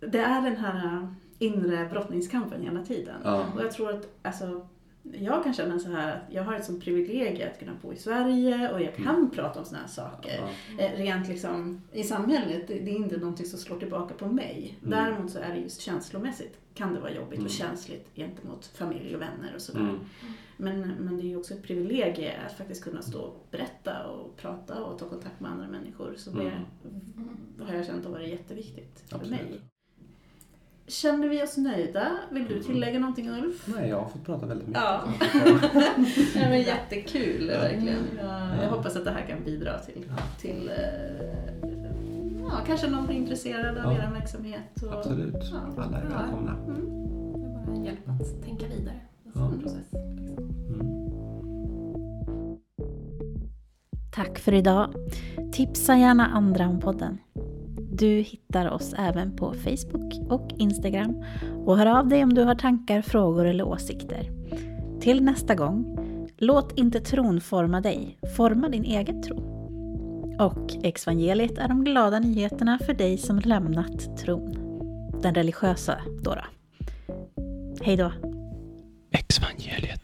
det är den här inre brottningskampen hela tiden. Ja. Och jag tror att alltså, jag kan känna så här att jag har ett sånt privilegium att kunna bo i Sverige och jag kan prata om såna här saker. Ja. Eh, Rent liksom i samhället, det är inte någonting som slår tillbaka på mig. Mm. Däremot så är det just känslomässigt kan det vara jobbigt Mm. och känsligt gentemot familj och vänner och sådär. Mm. Men, men det är ju också ett privilegium att faktiskt kunna stå och berätta och prata och ta kontakt med andra människor. Så det har jag känt har varit jätteviktigt för Absolut. mig. Känner vi oss nöjda? Vill du tillägga någonting Ulf? Nej, jag har fått prata väldigt mycket. Ja. ja men jättekul Ja. verkligen. Jag, jag hoppas att det här kan bidra till, till eh, ja, kanske någon blir intresserad av Ja. er verksamhet. Och, Absolut. Ja. Alla är Ja. välkomna. Mm. Det är bara en hjälp att tänka vidare. En Ja. sån process. Liksom. Tack för idag. Tipsa gärna andra om podden. Du hittar oss även på Facebook och Instagram och hör av dig om du har tankar, frågor eller åsikter. Till nästa gång, låt inte tron forma dig, forma din egen tro. Och evangeliet är de glada nyheterna för dig som lämnat tron. Den religiösa, då. då. Hej då! Exvangeliet.